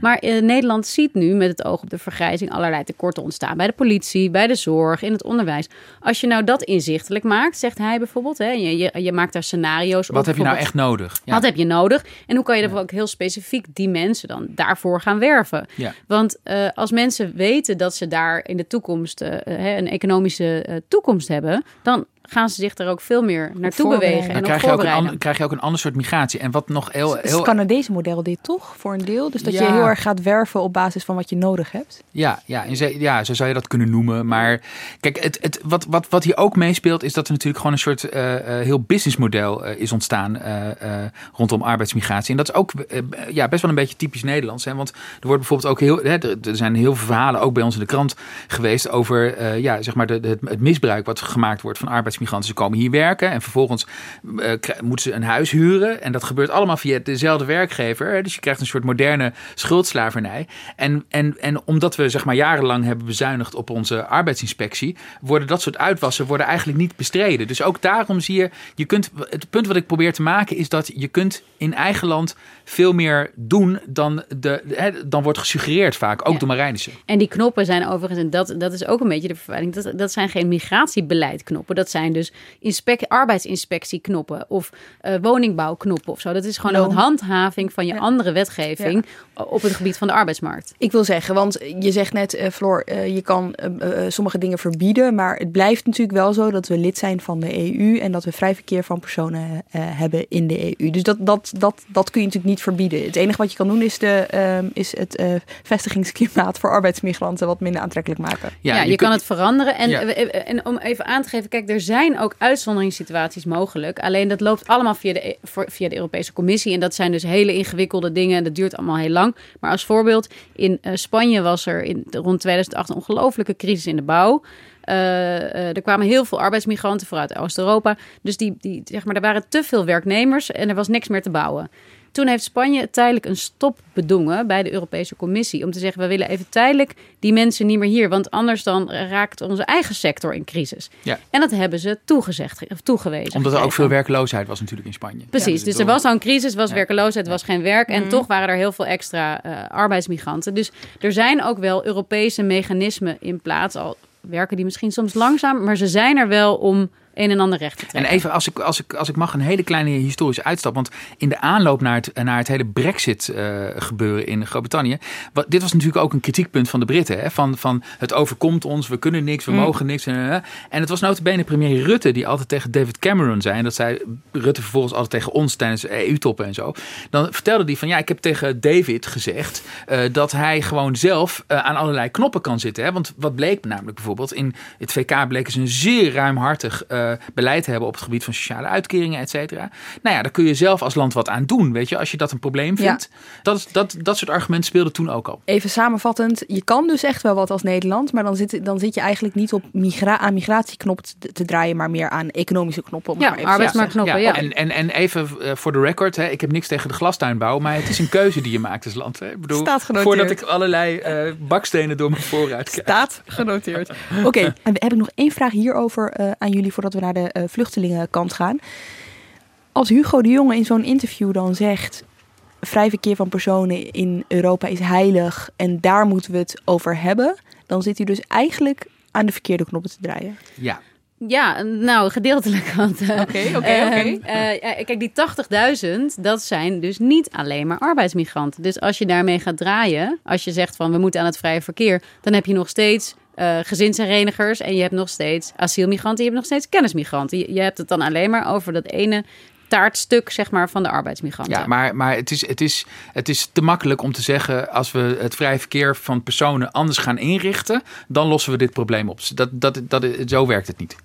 Maar eh, Nederland ziet nu met het oog op de vergrijzing allerlei tekorten ontstaan. Bij de politie, bij de zorg, in het onderwijs. Als je nou dat inzichtelijk maakt, zegt hij bijvoorbeeld. Hè, je, je, je maakt daar scenario's op. Wat heb je nou echt nodig? Ja. Wat heb je nodig? En hoe kan je er ook heel specifiek die mensen dan daarvoor gaan werven? Ja. Want eh, als mensen weten dat ze daar in de toekomst eh, hè, een economische toekomst hebben, dan gaan ze zich er ook veel meer naartoe bewegen Dan en op krijg je, ook een krijg je ook een ander soort migratie. En wat nog heel... Het is heel het Canadese model dit toch, voor een deel? Dus dat je heel erg gaat werven op basis van wat je nodig hebt. Ja, ja, en ze- ja, zo zou je dat kunnen noemen. Maar kijk, het, het, wat, wat, wat hier ook meespeelt, is dat er natuurlijk gewoon een soort eh, eh, heel businessmodel eh, is ontstaan eh, eh, rondom arbeidsmigratie. En dat is ook ja, best wel een beetje typisch Nederlands. Hè? Want er wordt bijvoorbeeld ook heel. Hè, er, er zijn heel veel verhalen, ook bij ons in de krant geweest, over eh, ja, zeg maar de, de- het, misbruik wat gemaakt wordt van arbeidsmigranten. Ze komen hier werken en vervolgens eh, moeten ze een huis huren. En dat gebeurt allemaal via dezelfde werkgever. Hè? Dus je krijgt een soort moderne schuldslavernij. En, en, en omdat we zeg maar jarenlang hebben bezuinigd op onze arbeidsinspectie, worden dat soort uitwassen worden eigenlijk niet bestreden. Dus ook daarom zie je, je kunt, het punt wat ik probeer te maken is dat je kunt in eigen land veel meer doen dan, de, hè, dan wordt gesuggereerd vaak, ook door Marijnissen. En die knoppen zijn overigens, en dat, dat is ook een beetje de vervuiling, dat, dat zijn geen migratiebeleidknoppen. Dat zijn dus inspec, arbeidsinspectieknoppen of eh, woningbouwknoppen of zo. Dat is gewoon een handhaving van je andere wetgeving op het gebied van de arbeidsmarkt. Ik wil zeggen, want je zegt net, eh, Floor, eh, je kan sommige dingen verbieden. Maar het blijft natuurlijk wel zo dat we lid zijn van de EU en dat we vrij verkeer van personen eh, hebben in de EU. Dus dat, dat, dat, dat kun je natuurlijk niet verbieden. Het enige wat je kan doen is, de, ehm, is het eh, vestigingsklimaat voor arbeidsmigranten wat minder aantrekkelijk maken. Ja, je, kan het veranderen. En, Ja. en om even aan te geven, kijk, er zijn ook uitzonderingssituaties mogelijk. Alleen dat loopt allemaal via de, E- via de Europese Commissie. En dat zijn dus hele ingewikkelde dingen. En dat duurt allemaal heel lang. Maar als voorbeeld, in eh, Spanje was er in, rond 2008 een ongelofelijke crisis in de bouw. Eh, eh, er kwamen heel veel arbeidsmigranten vooruit Oost-Europa. Dus die, die, zeg maar, er waren te veel werknemers en er was niks meer te bouwen. Toen heeft Spanje tijdelijk een stop bedongen bij de Europese Commissie. Om te zeggen, we willen even tijdelijk die mensen niet meer hier. Want anders dan raakt onze eigen sector in crisis. Ja. En dat hebben ze toegezegd, of toegewezen. Omdat er ook veel werkloosheid was natuurlijk in Spanje. Precies, Ja, dus er was al een crisis, was Ja. werkeloosheid, was geen werk. En Mhm. toch waren er heel veel extra eh, arbeidsmigranten. Dus er zijn ook wel Europese mechanismen in plaats. Al werken die misschien soms langzaam, maar ze zijn er wel om een en ander recht te En even, als ik, als, ik, als ik mag, een hele kleine historische uitstap. Want in de aanloop naar het, naar het hele Brexit-gebeuren in Groot-Brittannië. wat- Dit was natuurlijk ook een kritiekpunt van de Britten. Hè? Van, van het overkomt ons, we kunnen niks, we Mm. mogen niks. En, en het was notabene premier Rutte die altijd tegen David Cameron zei. En dat zei Rutte vervolgens altijd tegen ons tijdens EU-toppen en zo. Dan vertelde hij van ja, ik heb tegen David gezegd eh, dat hij gewoon zelf eh, aan allerlei knoppen kan zitten. Hè? Want wat bleek namelijk bijvoorbeeld in het VK bleken ze een zeer ruimhartig eh, eh, beleid hebben op het gebied van sociale uitkeringen, et cetera. Nou ja, daar kun je zelf als land wat aan doen, weet je, als je dat een probleem vindt. Dat, is- dat, dat soort argumenten speelden toen ook al. Even samenvattend, je kan dus echt wel wat als Nederland, maar dan zit, dan zit je eigenlijk niet op migra aan migratieknoppen te, te draaien, maar meer aan economische knoppen. Om Ja, maar even arbeidsmarktknoppen, ja. En, en, en even eh, voor de record, hè, ik heb niks tegen de glastuinbouw, maar het is een keuze die je maakt als land. Hè. Ik bedoel, Staat genoteerd. voordat ik allerlei eh, bakstenen door mijn vooruit krijg. Staat genoteerd. Oké, en we hebben nog één vraag hierover eh, aan jullie voordat we naar de eh, vluchtelingenkant gaan. Als Hugo de Jonge in zo'n interview dan zegt: vrij verkeer van personen in Europa is heilig en daar moeten we het over hebben, dan zit hij dus eigenlijk aan de verkeerde knoppen te draaien. Ja. Ja, nou, gedeeltelijk. Want, eh, Oké, oké, oké. ehm, eh, kijk, die 80.000, dat zijn dus niet alleen maar arbeidsmigranten. Dus als je daarmee gaat draaien, als je zegt van we moeten aan het vrije verkeer, dan heb je nog steeds eh gezinsherenigers en je hebt nog steeds asielmigranten, je hebt nog steeds kennismigranten. Je, je hebt het dan alleen maar over dat ene taartstuk, zeg maar, van de arbeidsmigranten. Ja, maar, maar het, is, het, is, het is te makkelijk om te zeggen... als we het vrije verkeer van personen anders gaan inrichten... dan lossen we dit probleem op. Dat, dat, dat, zo werkt het niet.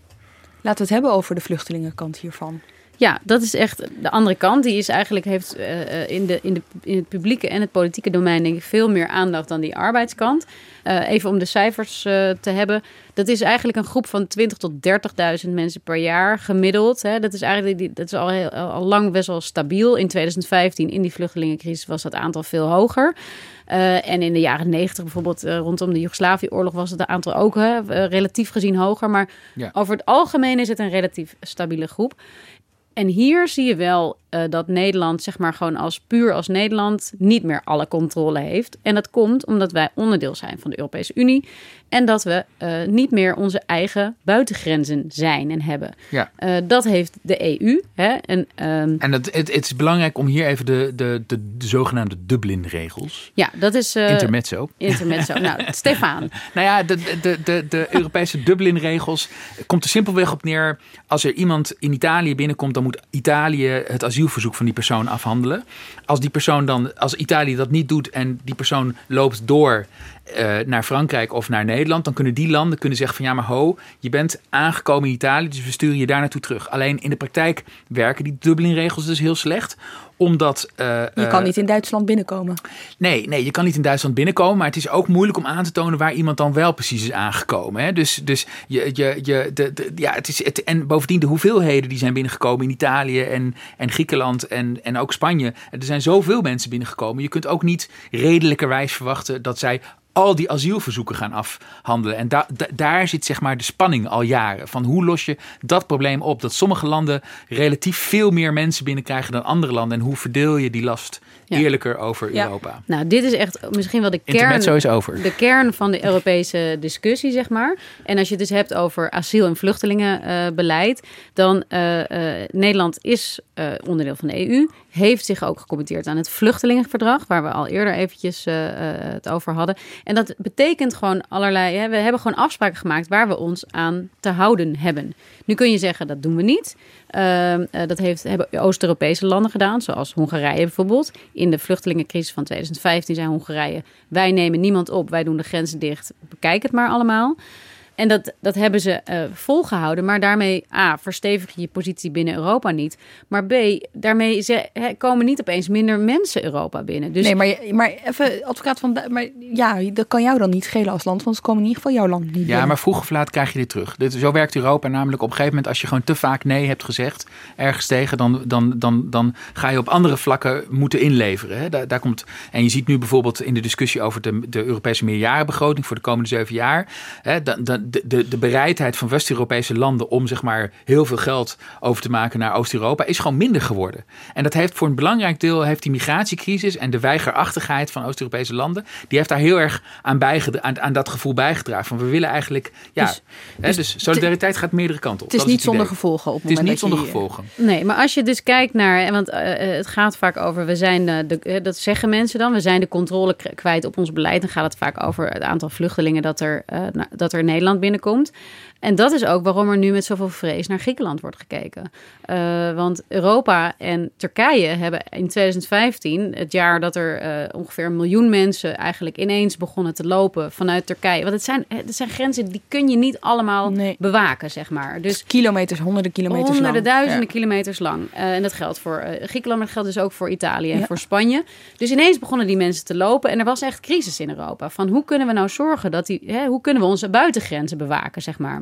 Laten we het hebben over de vluchtelingenkant hiervan. Ja, dat is echt de andere kant. Die is eigenlijk heeft eh, eh, in, de, in, de, in het publieke en het politieke domein denk ik veel meer aandacht dan die arbeidskant. Eh, even om de cijfers te hebben. Dat is eigenlijk een groep van 20 tot 30.000 mensen per jaar gemiddeld. Hè. Dat is eigenlijk die, dat is al, heel, al lang best wel stabiel. In 2015, in die vluchtelingencrisis, was dat aantal veel hoger. En in de jaren 90 bijvoorbeeld rondom de Joegoslavië-oorlog was het aantal ook hè, relatief gezien hoger. Maar Ja. over het algemeen is het een relatief stabiele groep. En hier zie je wel eh, dat Nederland, zeg maar gewoon als puur als Nederland, niet meer alle controle heeft. En dat komt omdat wij onderdeel zijn van de Europese Unie. En dat we eh, niet meer onze eigen buitengrenzen zijn en hebben. Ja. Eh, dat heeft de EU. Hè? En, ehm, En het, het, het is belangrijk om hier even de, de, de, de zogenaamde Dublin-regels... ja, dat is. Intermezzo. Intermezzo. nou, Stefan. Nou ja, de, de, de, de Europese Dublin-regels komt er simpelweg op neer. Als er iemand in Italië binnenkomt, dan moet Italië het asielverzoek van die persoon afhandelen. Als die persoon dan, als Italië dat niet doet en die persoon loopt door eh, naar Frankrijk of naar Nederland, dan kunnen die landen kunnen zeggen van ja, maar ho, je bent aangekomen in Italië, dus we sturen je daar naartoe terug. Alleen in de praktijk werken die Dublin-regels dus heel slecht omdat. eh, Je eh, kan niet in Duitsland binnenkomen. Nee, nee, je kan niet in Duitsland binnenkomen. Maar het is ook moeilijk om aan te tonen waar iemand dan wel precies is aangekomen. Hè? Dus, dus je, je, je, de, de, ja, het is, het, en bovendien de hoeveelheden die zijn binnengekomen in Italië en, en Griekenland en, en ook Spanje. Er zijn zoveel mensen binnengekomen. Je kunt ook niet redelijkerwijs verwachten dat zij al die asielverzoeken gaan afhandelen. En da, da- daar zit zeg maar de spanning al jaren. Van hoe los je dat probleem op? Dat sommige landen relatief veel meer mensen binnenkrijgen dan andere landen. En hoe verdeel je die last. Eerlijker over. Europa? Nou, dit is echt misschien wel de kern, Intermezzo is over. de kern van de Europese discussie, zeg maar. En als je het dus hebt over asiel- en vluchtelingenbeleid, dan uh, Nederland is uh, onderdeel van de EU, heeft zich ook gecommitteerd aan het vluchtelingenverdrag, waar we al eerder eventjes uh, het over hadden. En dat betekent gewoon allerlei, hè, we hebben gewoon afspraken gemaakt waar we ons aan te houden hebben. Nu kun je zeggen, dat doen we niet. Uh, dat heeft, hebben Oost-Europese landen gedaan, zoals Hongarije bijvoorbeeld. In de vluchtelingencrisis van 2015 zei Hongarije: wij nemen niemand op, wij doen de grenzen dicht, bekijk het maar allemaal. En dat, dat hebben ze uh, volgehouden. Maar daarmee, A, verstevig je je positie binnen Europa niet. Maar B, daarmee ze, he, komen niet opeens minder mensen Europa binnen. Dus nee, maar, maar even, advocaat van... Maar ja, dat kan jou dan niet schelen als land. Want ze komen in ieder geval jouw land niet Ja, binnen. maar vroeg of laat krijg je dit terug. Dit, zo werkt Europa namelijk. Op een gegeven moment, als je gewoon te vaak nee hebt gezegd... ergens tegen, dan, dan, dan, dan ga je op andere vlakken moeten inleveren. Hè? Daar, daar komt, en je ziet nu bijvoorbeeld in de discussie over de, de Europese meerjarenbegroting... voor de komende zeven jaar... Hè, dan, dan, de, de, de bereidheid van West-Europese landen om zeg maar heel veel geld over te maken naar Oost-Europa is gewoon minder geworden. En dat heeft voor een belangrijk deel heeft die migratiecrisis en de weigerachtigheid van Oost-Europese landen, die heeft daar heel erg aan, aan, aan dat gevoel bijgedragen. Van we willen eigenlijk, ja, Dus- hè, dus dus, solidariteit gaat meerdere kanten op. Het is Dat niet zonder idee. gevolgen op het Het is niet zonder je- gevolgen. Nee, maar als je dus kijkt naar, want uh, het gaat vaak over, we zijn uh, de, uh, dat zeggen mensen dan, we zijn de controle kwijt op ons beleid. Dan gaat het vaak over het aantal vluchtelingen dat er, dat er in Nederland binnenkomt. En dat is ook waarom er nu met zoveel vrees naar Griekenland wordt gekeken. Uh, want Europa en Turkije hebben in 2015, het jaar dat er uh, ongeveer een miljoen mensen eigenlijk ineens begonnen te lopen vanuit Turkije. Want het zijn, het zijn grenzen die kun je niet allemaal nee. bewaken, zeg maar. Dus kilometers, honderden kilometers honderden, lang. duizenden ja. kilometers lang. Uh, en dat geldt voor Griekenland, maar dat geldt dus ook voor Italië en ja. voor Spanje. Dus ineens begonnen die mensen te lopen en er was echt crisis in Europa. Van hoe kunnen we nou zorgen dat die, hè, hoe kunnen we onze buitengrenzen bewaken, zeg maar.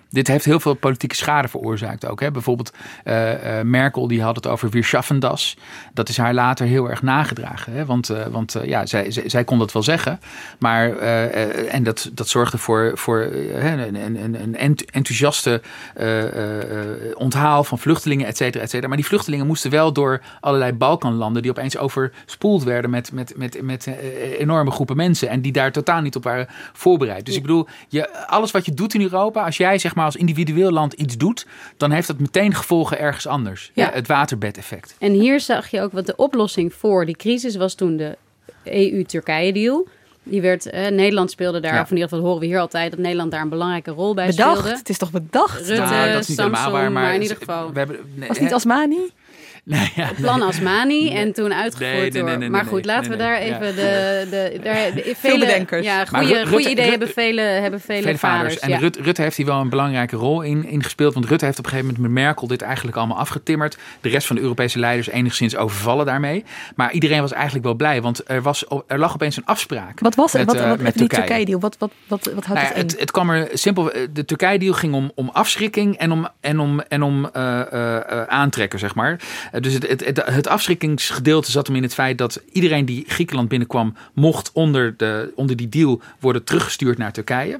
Dit heeft heel veel politieke schade veroorzaakt ook. Hè? Bijvoorbeeld uh, uh, Merkel die had het over Weerschaffendas. Dat is haar later heel erg nagedragen. Hè? Want, uh, want ja, zij, zij, zij, kon dat wel zeggen. Maar, en dat, dat zorgde voor, voor een, een, een enthousiaste onthaal van vluchtelingen, et cetera, et cetera. Maar die vluchtelingen moesten wel door allerlei Balkanlanden... die opeens overspoeld werden met, met, met, met enorme groepen mensen. En die daar totaal niet op waren voorbereid. Dus ik bedoel, je, alles wat je doet in Europa... als jij zeg maar als individueel land iets doet, dan heeft dat meteen gevolgen ergens anders. Ja. ja het waterbedeffect. En hier zag je ook wat de oplossing voor die crisis was toen de EU-Turkije-deal. Die werd, eh, Nederland speelde daar, ja. of in ieder geval horen we hier altijd, dat Nederland daar een belangrijke rol bij bedacht. speelde. Het is toch bedacht? Rutte, nou, dat is niet Samsung, waar, maar, maar in ieder geval. We hebben, nee, was het niet Asmani? Nee, ja, plan Asmani nee. en toen uitgevoerd nee, nee, door. nee, maar goed, laten we daar even ja. de, de, de, de, veel bedenkers. Ja, goede, goede ideeën hebben vele, hebben vele, vele vaders. vaders. En ja. Rutte, Rutte heeft hier wel een belangrijke rol in, in gespeeld. Want Rutte heeft op een gegeven moment met Merkel dit eigenlijk allemaal afgetimmerd. De rest van de Europese leiders enigszins overvallen daarmee. Maar iedereen was eigenlijk wel blij, want er, was, er lag opeens een afspraak. Wat was het? Met, wat, wat, met die Turkije. Turkije-deal? Wat, wat, wat, wat houdt nou, het in? Het, het kwam er simpel. De Turkije-deal ging om, om afschrikking en om, en om, en om uh, uh, aantrekken, zeg maar. Dus het, het, het, het afschrikkingsgedeelte zat hem in het feit dat iedereen die Griekenland binnenkwam, mocht onder, de, onder die deal worden teruggestuurd naar Turkije.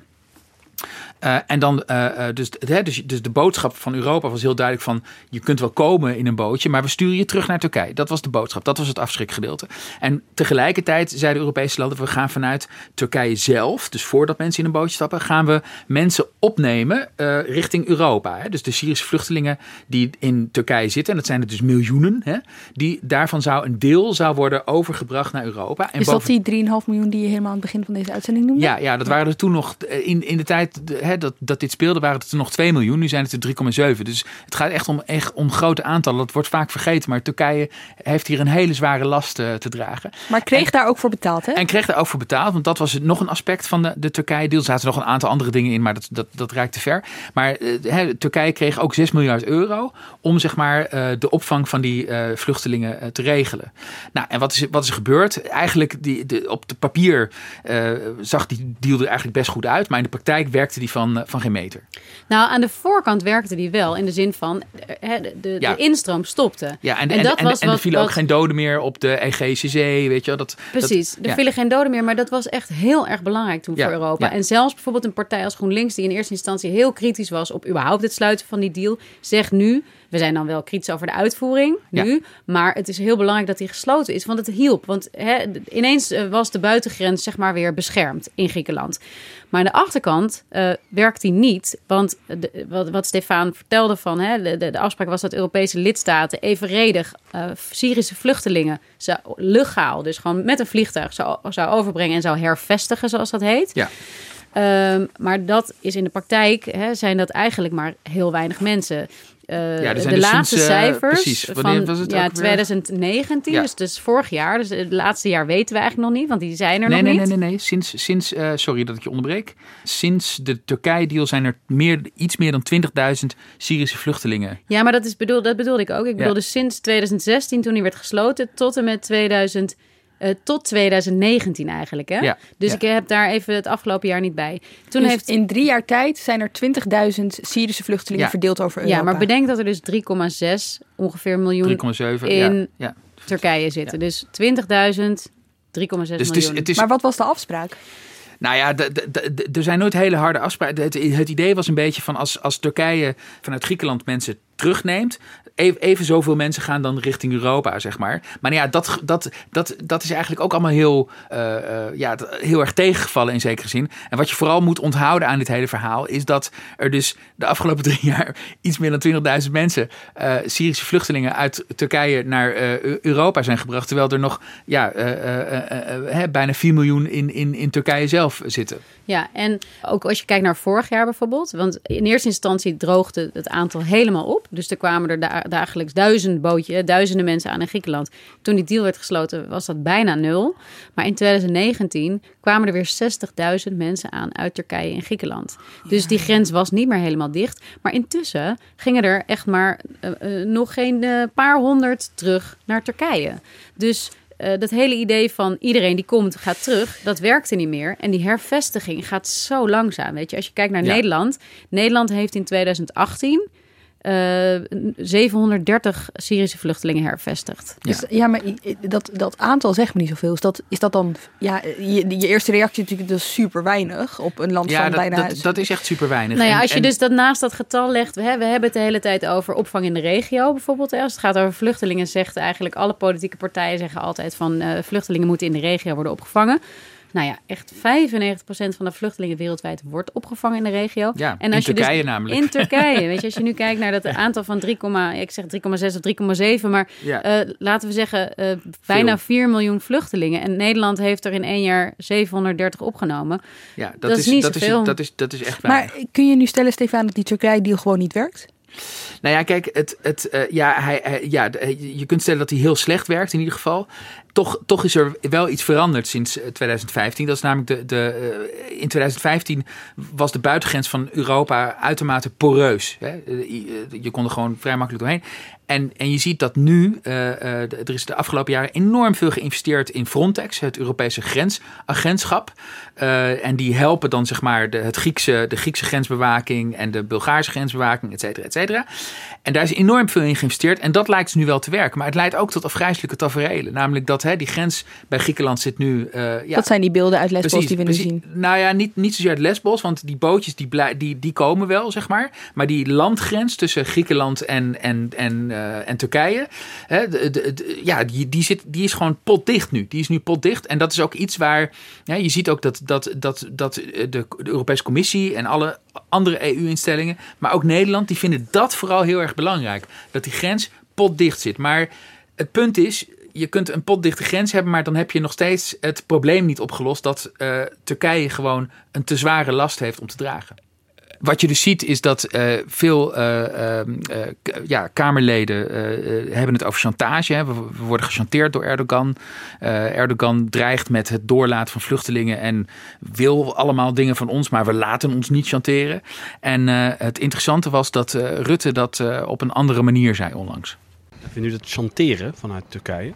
Uh, en dan, uh, dus, dus, dus de boodschap van Europa was heel duidelijk van... je kunt wel komen in een bootje, maar we sturen je terug naar Turkije. Dat was de boodschap, dat was het afschrikgedeelte. En tegelijkertijd zeiden de Europese landen... we gaan vanuit Turkije zelf, dus voordat mensen in een bootje stappen... gaan we mensen opnemen uh, richting Europa. Hè? Dus de Syrische vluchtelingen die in Turkije zitten... en dat zijn er dus miljoenen... Hè? Die, daarvan zou een deel zou worden overgebracht naar Europa. En Is dat die 3,5 miljoen die je helemaal aan het begin van deze uitzending noemde? Ja, ja dat waren er toen nog in, in de tijd... Hè, dat, dat dit speelde, waren het er nog 2 miljoen. Nu zijn het er 3,7. Dus het gaat echt om, echt om grote aantallen. Dat wordt vaak vergeten. Maar Turkije heeft hier een hele zware last uh, te dragen. Maar kreeg en, daar ook voor betaald, hè? En kreeg daar ook voor betaald. Want dat was nog een aspect van de, de Turkije-deal. Er zaten nog een aantal andere dingen in, maar dat, dat, dat te ver. Maar hè, Turkije kreeg ook 6 miljard euro om zeg maar, uh, de opvang van die vluchtelingen te regelen. Nou, en wat is, wat is er gebeurd? Eigenlijk die, de, op de papier zag die deal er eigenlijk best goed uit. Maar in de praktijk werkte die van, van geen meter. Nou, aan de voorkant werkte die wel in de zin van hè, de, de, Ja. de instroom stopte. Ja, en, En en, dat en, was en er wat- vielen ook geen doden meer op de Zee, weet je wel. Dat, Precies, dat, er ja. vielen geen doden meer, maar dat was echt heel erg belangrijk toen Ja, voor Europa. En zelfs bijvoorbeeld een partij als GroenLinks, die in eerste instantie heel kritisch was op überhaupt het sluiten van die deal, zegt nu, we zijn dan wel kritisch over de uitvoering nu, maar het is heel belangrijk dat die gesloten is, want het hielp. Want hè, ineens eh, was de buitengrens zeg maar weer beschermd in Griekenland. Maar aan de achterkant eh, werkt die niet. Want de- wat, wat Stefan vertelde van hè, de, de, de afspraak was dat Europese lidstaten evenredig eh, Syrische vluchtelingen zou, legaal, dus gewoon met een vliegtuig zou, zou overbrengen en zou hervestigen, zoals dat heet. Ja. Ehm, maar dat is in de praktijk, hè, zijn dat eigenlijk maar heel weinig mensen. Eh, Ja, de dus laatste sinds, eh, cijfers precies. Wanneer van was het ja, ook weer? 2019, Ja. dus, dus vorig jaar. Dus het laatste jaar weten we eigenlijk nog niet, want die zijn er Nee, nog nee, niet. nee, nee, nee. Sinds, sinds eh, sorry dat ik je onderbreek. Sinds de Turkije-deal zijn er meer, iets meer dan 20.000 Syrische vluchtelingen. Ja, maar dat, is bedoel, dat bedoelde ik ook. Ik bedoelde sinds 2016, toen die werd gesloten, tot en met 2000, eh, tot 2019 eigenlijk. Hè? Ja, Dus ja. ik heb daar even het afgelopen jaar niet bij. Toen Dus heeft, in drie jaar tijd zijn er 20.000 Syrische vluchtelingen Ja. verdeeld over Europa. ja, maar bedenk dat er dus 3,6 ongeveer miljoen 3,7. in ja, ja. Turkije zitten. Dus 20.000, 3,6 Dus het is, miljoen. het is, Maar wat was de afspraak? Nou ja, er zijn nooit hele harde afspraken. Het, het idee was een beetje van als, als Turkije vanuit Griekenland mensen terugneemt, even, zoveel mensen gaan dan richting Europa, zeg maar. Maar ja, dat, dat, dat, dat is eigenlijk ook allemaal heel, uh, uh, ja, heel erg tegengevallen in zekere zin. En wat je vooral moet onthouden aan dit hele verhaal is dat er dus de afgelopen drie jaar iets meer dan 20.000 mensen, uh, Syrische vluchtelingen uit Turkije naar Europa zijn gebracht. Terwijl er nog ja, bijna 4 miljoen in, in, in Turkije zelf zitten. Ja, en ook als je kijkt naar vorig jaar bijvoorbeeld. Want in eerste instantie droogde het aantal helemaal op. Dus er kwamen er da dagelijks duizend bootjes, duizenden mensen aan in Griekenland. Toen die deal werd gesloten was dat bijna nul. Maar in 2019 kwamen er weer 60.000 mensen aan uit Turkije in Griekenland. Dus die grens was niet meer helemaal dicht. Maar intussen gingen er echt maar uh, uh, nog geen uh, paar honderd terug naar Turkije. Dus uh, dat hele idee van iedereen die komt gaat terug, dat werkte niet meer. En die hervestiging gaat zo langzaam. Weet je, als je kijkt naar ja. Nederland. Nederland heeft in 2018 uh, 730 Syrische vluchtelingen hervestigd. Ja, dus, ja maar dat, dat aantal zegt me niet zoveel. Is dat, is dat dan, ja, je, je eerste reactie natuurlijk, dat is super weinig op een land ja, van dat, bijna... Dat, dat is echt super weinig. Nou ja, als je en, dus dat naast dat getal legt, we, hè, we hebben het de hele tijd over opvang in de regio bijvoorbeeld. Als het gaat over vluchtelingen, zegt eigenlijk alle politieke partijen zeggen altijd van uh, vluchtelingen moeten in de regio worden opgevangen. Nou ja, echt 95% van de vluchtelingen wereldwijd wordt opgevangen in de regio. Ja, en als in Turkije dus, namelijk. In Turkije. Weet je, als je nu kijkt naar dat aantal van 3, ik zeg 3,6 of 3,7, maar ja. uh, laten we zeggen uh, bijna 4 miljoen vluchtelingen. En Nederland heeft er in één jaar 730 opgenomen. Ja, dat, dat is, is, niet dat zoveel. Is, dat, is, dat is echt Maar kun je nu stellen, Stefan, dat die Turkije-deal gewoon niet werkt? Nou ja, kijk, het, het, uh, ja, hij, hij, ja, je kunt stellen dat hij heel slecht werkt in ieder geval. Toch, toch is er wel iets veranderd sinds 2015. Dat is namelijk de, de, uh, in 2015 was de buitengrens van Europa uitermate poreus. Hè? Je kon er gewoon vrij makkelijk doorheen. En, en je ziet dat nu, er is de afgelopen jaren enorm veel geïnvesteerd in Frontex, het Europese grensagentschap. Uh, en die helpen dan zeg maar de, het Griekse, de Griekse grensbewaking en de Bulgaarse grensbewaking, et cetera, et cetera. En daar is enorm veel in geïnvesteerd. En dat lijkt dus nu wel te werken. Maar het leidt ook tot afgrijzelijke tafereelen. Namelijk dat hè, die grens bij Griekenland zit nu... Uh, ja, dat zijn die beelden uit Lesbos precies, die we precies, nu zien. Nou ja, niet, niet zozeer uit Lesbos. Want die bootjes die, die, die komen wel, zeg maar. Maar die landgrens tussen Griekenland en, en, en, uh, en Turkije... Hè, de, de, de, ja, die, die, zit, die is gewoon potdicht nu. Die is nu potdicht. En dat is ook iets waar... Ja, je ziet ook dat, dat, dat, dat de, de Europese Commissie en alle andere EU-instellingen... maar ook Nederland, die vinden dat vooral heel erg belangrijk. Dat die grens potdicht zit. Maar het punt is, je kunt een potdichte grens hebben, maar dan heb je nog steeds het probleem niet opgelost dat uh, Turkije gewoon een te zware last heeft om te dragen. Wat je dus ziet is dat uh, veel uh, ja, Kamerleden hebben het over chantage. Hè. We, we, worden gechanteerd door Erdogan. Erdogan dreigt met het doorlaten van vluchtelingen en wil allemaal dingen van ons, maar we laten ons niet chanteren. En het interessante was dat Rutte dat op een andere manier zei onlangs. Vindt u dat chanteren vanuit Turkije?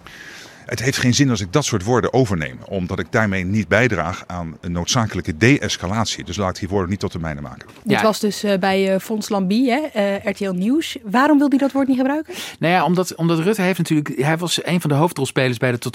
Het heeft geen zin als ik dat soort woorden overneem, omdat ik daarmee niet bijdraag aan een noodzakelijke de-escalatie. Dus laat ik die woorden niet tot de mijne maken. Dit ja. was dus uh, bij uh, Fons Lambie, hè, uh, RTL Nieuws. Waarom wil hij dat woord niet gebruiken? Nou ja, omdat, omdat Rutte heeft natuurlijk, hij was een van de hoofdrolspelers bij de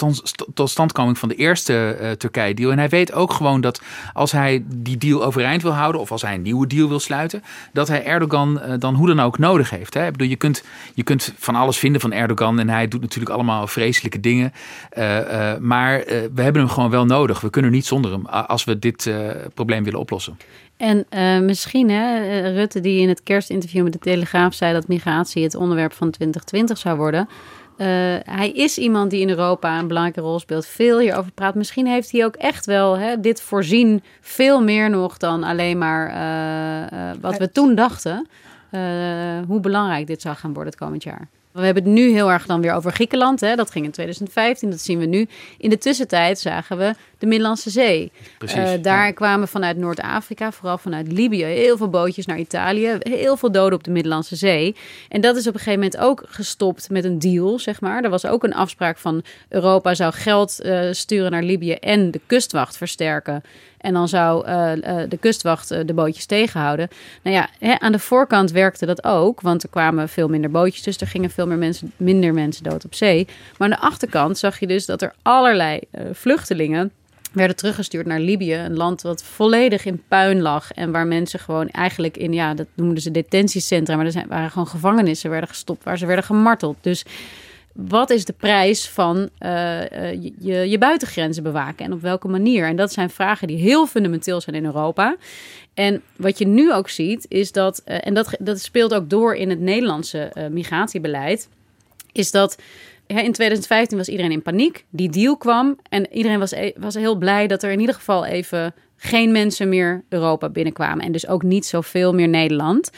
totstandkoming van de eerste uh, Turkije-deal. En hij weet ook gewoon dat als hij die deal overeind wil houden, of als hij een nieuwe deal wil sluiten, dat hij Erdogan dan hoe dan ook nodig heeft. Hè? Ik bedoel, je kunt, je kunt van alles vinden van Erdogan en hij doet natuurlijk allemaal vreselijke dingen. Uh, uh, maar uh, we hebben hem gewoon wel nodig. We kunnen niet zonder hem als we dit probleem willen oplossen. En misschien, hè, Rutte die in het kerstinterview met de Telegraaf zei dat migratie het onderwerp van 2020 zou worden. hij is iemand die in Europa een belangrijke rol speelt, veel hierover praat. Misschien heeft hij ook echt wel hè, dit voorzien, veel meer nog dan alleen maar wat we toen dachten. hoe belangrijk dit zou gaan worden het komend jaar. We hebben het nu heel erg dan weer over Griekenland. Hè? Dat ging in 2015, dat zien we nu. In de tussentijd zagen we de Middellandse Zee. Precies, uh, daar ja. kwamen vanuit Noord-Afrika, vooral vanuit Libië, heel veel bootjes naar Italië. Heel veel doden op de Middellandse Zee. En dat is op een gegeven moment ook gestopt met een deal, zeg maar. Er was ook een afspraak van Europa zou geld uh, sturen naar Libië en de kustwacht versterken. En dan zou uh, uh, de kustwacht de bootjes tegenhouden. Nou ja, hè, aan de voorkant werkte dat ook, want er kwamen veel minder bootjes, dus er gingen veel meer mensen, minder mensen dood op zee. Maar aan de achterkant zag je dus dat er allerlei vluchtelingen werden teruggestuurd naar Libië. Een land wat volledig in puin lag. En waar mensen gewoon eigenlijk in, ja, dat noemden ze detentiecentra. Maar er zijn, waren gewoon gevangenissen werden gestopt waar ze werden gemarteld. Dus wat is de prijs van uh, je, je buitengrenzen bewaken en op welke manier? En dat zijn vragen die heel fundamenteel zijn in Europa. En wat je nu ook ziet, is dat, uh, en dat, dat speelt ook door in het Nederlandse migratiebeleid, is dat in 2015 was iedereen in paniek. Die deal kwam en iedereen was, e-, was heel blij dat er in ieder geval even geen mensen meer Europa binnenkwamen. En dus ook niet zoveel meer Nederland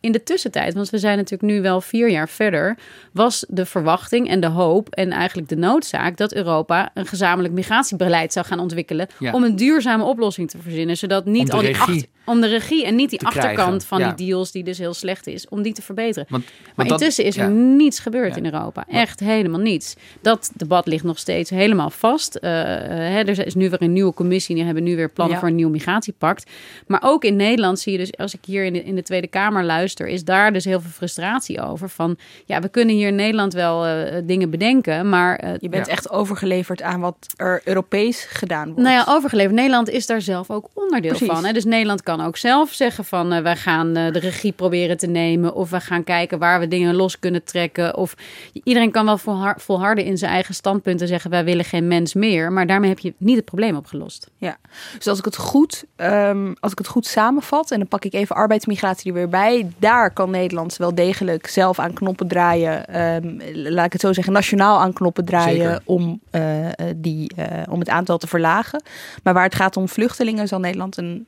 in de tussentijd, want we zijn natuurlijk nu wel vier jaar verder, was de verwachting en de hoop en eigenlijk de noodzaak dat Europa een gezamenlijk migratiebeleid zou gaan ontwikkelen ja. om een duurzame oplossing te verzinnen, zodat niet al die achter, om de regie en niet die achterkant van ja. die deals die dus heel slecht is, om die te verbeteren. Want, maar intussen is er niets gebeurd in Europa, echt helemaal niets. Dat debat ligt nog steeds helemaal vast. Uh, hè, er is nu weer een nieuwe commissie, die hebben nu weer plannen voor een nieuw migratiepact. Maar ook in Nederland zie je dus, als ik hier in de, in de Tweede Kamer luister, is daar dus heel veel frustratie over. Van ja, we kunnen hier in Nederland wel uh, dingen bedenken, maar. Uh, je bent ja. echt overgeleverd aan wat er Europees gedaan wordt. Nou ja, overgeleverd. Nederland is daar zelf ook onderdeel Precies. van. Hè? Dus Nederland kan ook zelf zeggen van uh, wij gaan de regie proberen te nemen. Of we gaan kijken waar we dingen los kunnen trekken. Of iedereen kan wel volhar volharden in zijn eigen standpunt en zeggen wij willen geen mens meer. Maar daarmee heb je niet het probleem opgelost. Ja, dus als ik het goed, um, als ik het goed samenvat en dan pak ik even arbeidsmigratie er weer bij. Daar kan Nederland wel degelijk zelf aan knoppen draaien. Um, laat ik het zo zeggen, nationaal aan knoppen draaien om, uh, die, uh, om het aantal te verlagen. Maar waar het gaat om vluchtelingen zal Nederland een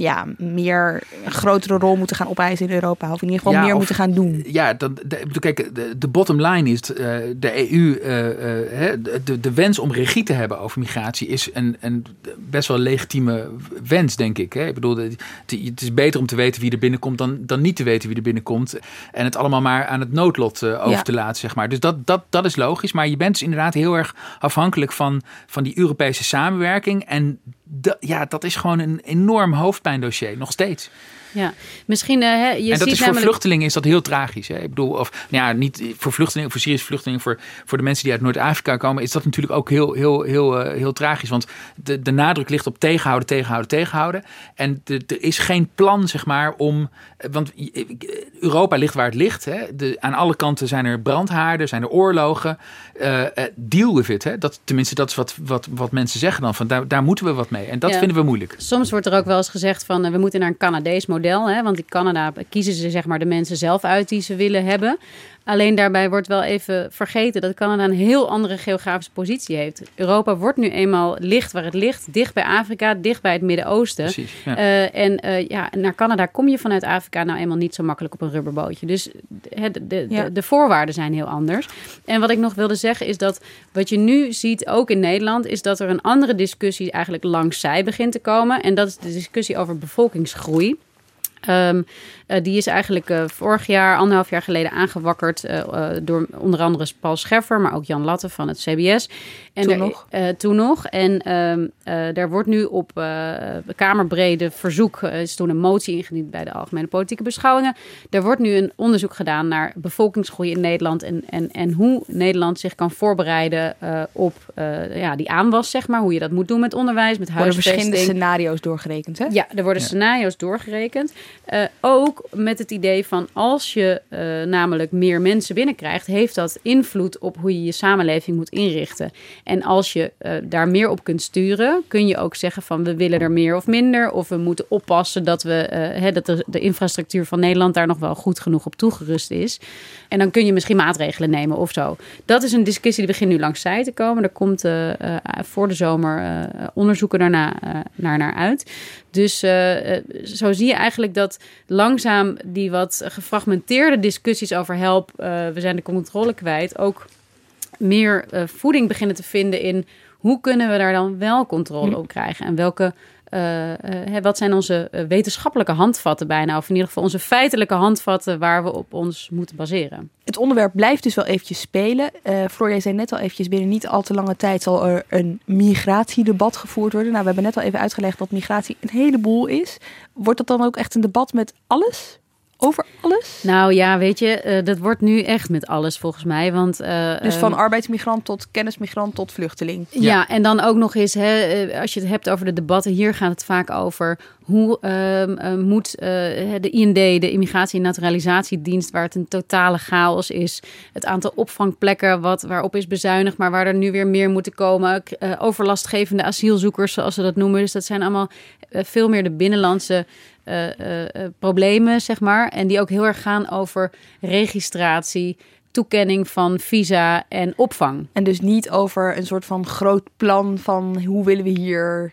ja, meer een grotere rol moeten gaan opeisen in Europa. Of in ieder geval ja, meer of, moeten gaan doen. Ja, dat, de, kijk, de, de bottom line is, uh, de EU, uh, uh, de, de wens om regie te hebben over migratie is een, een best wel legitieme wens, denk ik. Hè? Ik bedoel, het, het is beter om te weten wie er binnenkomt dan, dan niet te weten wie er binnenkomt. En het allemaal maar aan het noodlot over ja. te laten, zeg maar. Dus dat, dat, dat is logisch. Maar je bent dus inderdaad heel erg afhankelijk van, van die Europese samenwerking. En ja, dat is gewoon een enorm hoofdpijndossier, nog steeds. Ja, misschien. Uh, je en dat ziet is voor namelijk... vluchtelingen is dat heel tragisch. Hè? Ik bedoel, of nou ja, niet voor vluchtelingen, voor Syrische vluchtelingen, voor, voor de mensen die uit Noord-Afrika komen, is dat natuurlijk ook heel, heel, heel, uh, heel tragisch. Want de, de nadruk ligt op tegenhouden, tegenhouden, tegenhouden. En de, er is geen plan, zeg maar, om. Want Europa ligt waar het ligt. Hè? De, aan alle kanten zijn er brandhaarden, zijn er oorlogen. Uh, deal with it. Hè? Dat, tenminste, dat is wat, wat, wat mensen zeggen dan. Van daar, daar moeten we wat mee. En dat Ja. vinden we moeilijk. Soms wordt er ook wel eens gezegd van we moeten naar een Canadees model. Hè? Want in Canada kiezen ze zeg maar de mensen zelf uit die ze willen hebben. Alleen daarbij wordt wel even vergeten dat Canada een heel andere geografische positie heeft. Europa wordt nu eenmaal licht waar het ligt, dicht bij Afrika, dicht bij het Midden-Oosten. Precies, ja. Uh, en uh, ja, naar Canada kom je vanuit Afrika nou eenmaal niet zo makkelijk op een rubberbootje. Dus de, de, de, Ja. de, de voorwaarden zijn heel anders. En wat ik nog wilde zeggen is dat wat je nu ziet, ook in Nederland, is dat er een andere discussie eigenlijk langs zij begint te komen. En dat is de discussie over bevolkingsgroei. Um, uh, die is eigenlijk uh, vorig jaar, anderhalf jaar geleden aangewakkerd uh, door onder andere Paul Scheffer, maar ook Jan Latte van het CBS. En Toen er, nog? toen nog. En um, daar wordt nu op kamerbrede verzoek, is toen een motie ingediend bij de Algemene Politieke Beschouwingen. Er wordt nu een onderzoek gedaan naar bevolkingsgroei in Nederland en, en, en hoe Nederland zich kan voorbereiden op ja, die aanwas, zeg maar. Hoe je dat moet doen met onderwijs, met Er worden huisvesting. verschillende scenario's doorgerekend, hè? Ja, er worden Ja. scenario's doorgerekend. Uh, ook met het idee van als je uh, namelijk meer mensen binnenkrijgt, heeft dat invloed op hoe je je samenleving moet inrichten. En als je uh, daar meer op kunt sturen, kun je ook zeggen van we willen er meer of minder. Of we moeten oppassen dat, we, hè, dat de infrastructuur van Nederland daar nog wel goed genoeg op toegerust is. En dan kun je misschien maatregelen nemen of zo. Dat is een discussie die begint nu langs zij te komen. Er komt uh, uh, voor de zomer uh, onderzoeken daarna naar, naar uit. Dus zo zie je eigenlijk dat langzaam die wat gefragmenteerde discussies over help, we zijn de controle kwijt, ook meer voeding beginnen te vinden in hoe kunnen we daar dan wel controle op krijgen en welke wat zijn onze uh, wetenschappelijke handvatten bijna, of in ieder geval onze feitelijke handvatten waar we op ons moeten baseren. Het onderwerp blijft dus wel eventjes spelen. Floor, jij zei net al eventjes, binnen niet al te lange tijd zal er een migratiedebat gevoerd worden. Nou, we hebben net al even uitgelegd dat migratie een heleboel is. Wordt dat dan ook echt een debat met alles? Over alles? Nou ja, weet je, uh, dat wordt nu echt met alles volgens mij. Want, uh, dus van arbeidsmigrant tot kennismigrant tot vluchteling. Ja, ja en dan ook nog eens, hè, als je het hebt over de debatten, hier gaat het vaak over hoe uh, moet de IND, de Immigratie- en Naturalisatiedienst, waar het een totale chaos is, het aantal opvangplekken wat, waarop is bezuinigd, maar waar er nu weer meer moeten komen, overlastgevende asielzoekers, zoals ze dat noemen. Dus dat zijn allemaal veel meer de binnenlandse uh, problemen, zeg maar. En die ook heel erg gaan over registratie, toekenning van visa en opvang. En dus niet over een soort van groot plan van hoe willen we hier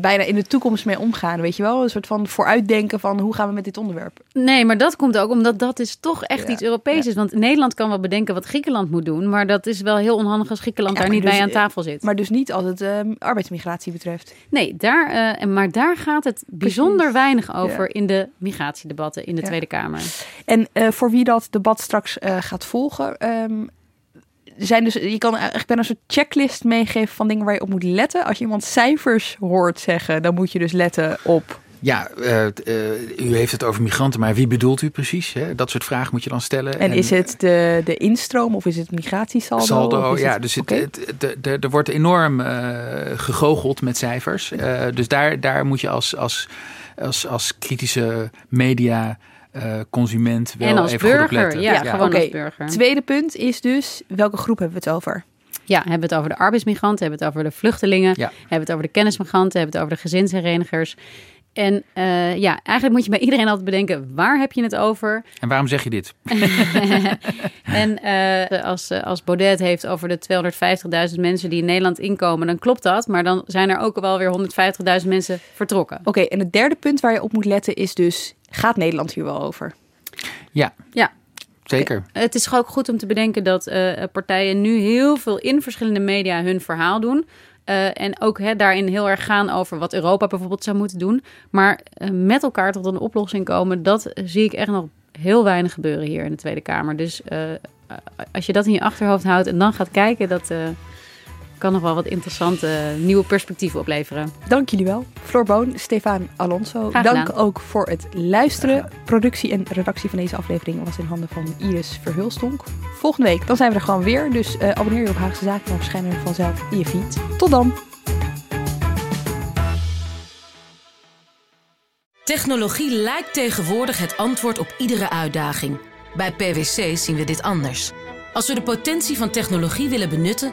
bijna in de toekomst mee omgaan, weet je wel? Een soort van vooruitdenken van hoe gaan we met dit onderwerp. Nee, maar dat komt ook omdat dat is toch echt iets Europees is. Want Nederland kan wel bedenken wat Griekenland moet doen, maar dat is wel heel onhandig als Griekenland daar niet dus, bij aan tafel zit. Maar dus niet als het uh, arbeidsmigratie betreft. Nee, daar, uh, maar daar gaat het bijzonder weinig over in de migratiedebatten in de Tweede Kamer. En uh, voor wie dat debat straks gaat volgen, um, zijn dus, je kan eigenlijk bijna een soort checklist meegeven van dingen waar je op moet letten. Als je iemand cijfers hoort zeggen, dan moet je dus letten op. Ja, uh, uh, u heeft het over migranten, maar wie bedoelt u precies? Hè? Dat soort vragen moet je dan stellen. En, en is het de, de instroom of is het migratiesaldo? Saldo, ja. Dus het, het, er wordt enorm uh, gegoocheld met cijfers. dus daar, daar moet je als, als, als, als kritische media uh, consument wel en als even burger, goed. Ja, ja. gewoon okay. als burger. Tweede punt is dus, welke groep hebben we het over? Ja, hebben we het over de arbeidsmigranten, hebben we het over de vluchtelingen, ja. hebben we het over de kennismigranten, hebben we het over de gezinsherenigers. En uh, ja, eigenlijk moet je bij iedereen altijd bedenken, waar heb je het over? En waarom zeg je dit? en uh, als, als Baudet heeft over de 250.000 mensen die in Nederland inkomen, dan klopt dat. Maar dan zijn er ook wel weer 150.000 mensen vertrokken. Oké, okay, en het derde punt waar je op moet letten is dus, gaat Nederland hier wel over? Ja. Ja. Zeker. Het is ook goed om te bedenken dat uh, partijen nu heel veel in verschillende media hun verhaal doen. Uh, en ook hè, daarin heel erg gaan over wat Europa bijvoorbeeld zou moeten doen. Maar uh, met elkaar tot een oplossing komen, dat zie ik echt nog heel weinig gebeuren hier in de Tweede Kamer. Dus als je dat in je achterhoofd houdt en dan gaat kijken, dat kan nog wel wat interessante nieuwe perspectieven opleveren. Dank jullie wel. Floor Boon, Stefan Alonso. Dank ook voor het luisteren. Productie en redactie van deze aflevering was in handen van Iris Verhulstonk. Volgende week dan zijn we er gewoon weer. Dus uh, abonneer je op Haagse Zaken. Dan verschijnen we vanzelf in je feed. Tot dan. Technologie lijkt tegenwoordig het antwoord op iedere uitdaging. Bij PwC zien we dit anders. Als we de potentie van technologie willen benutten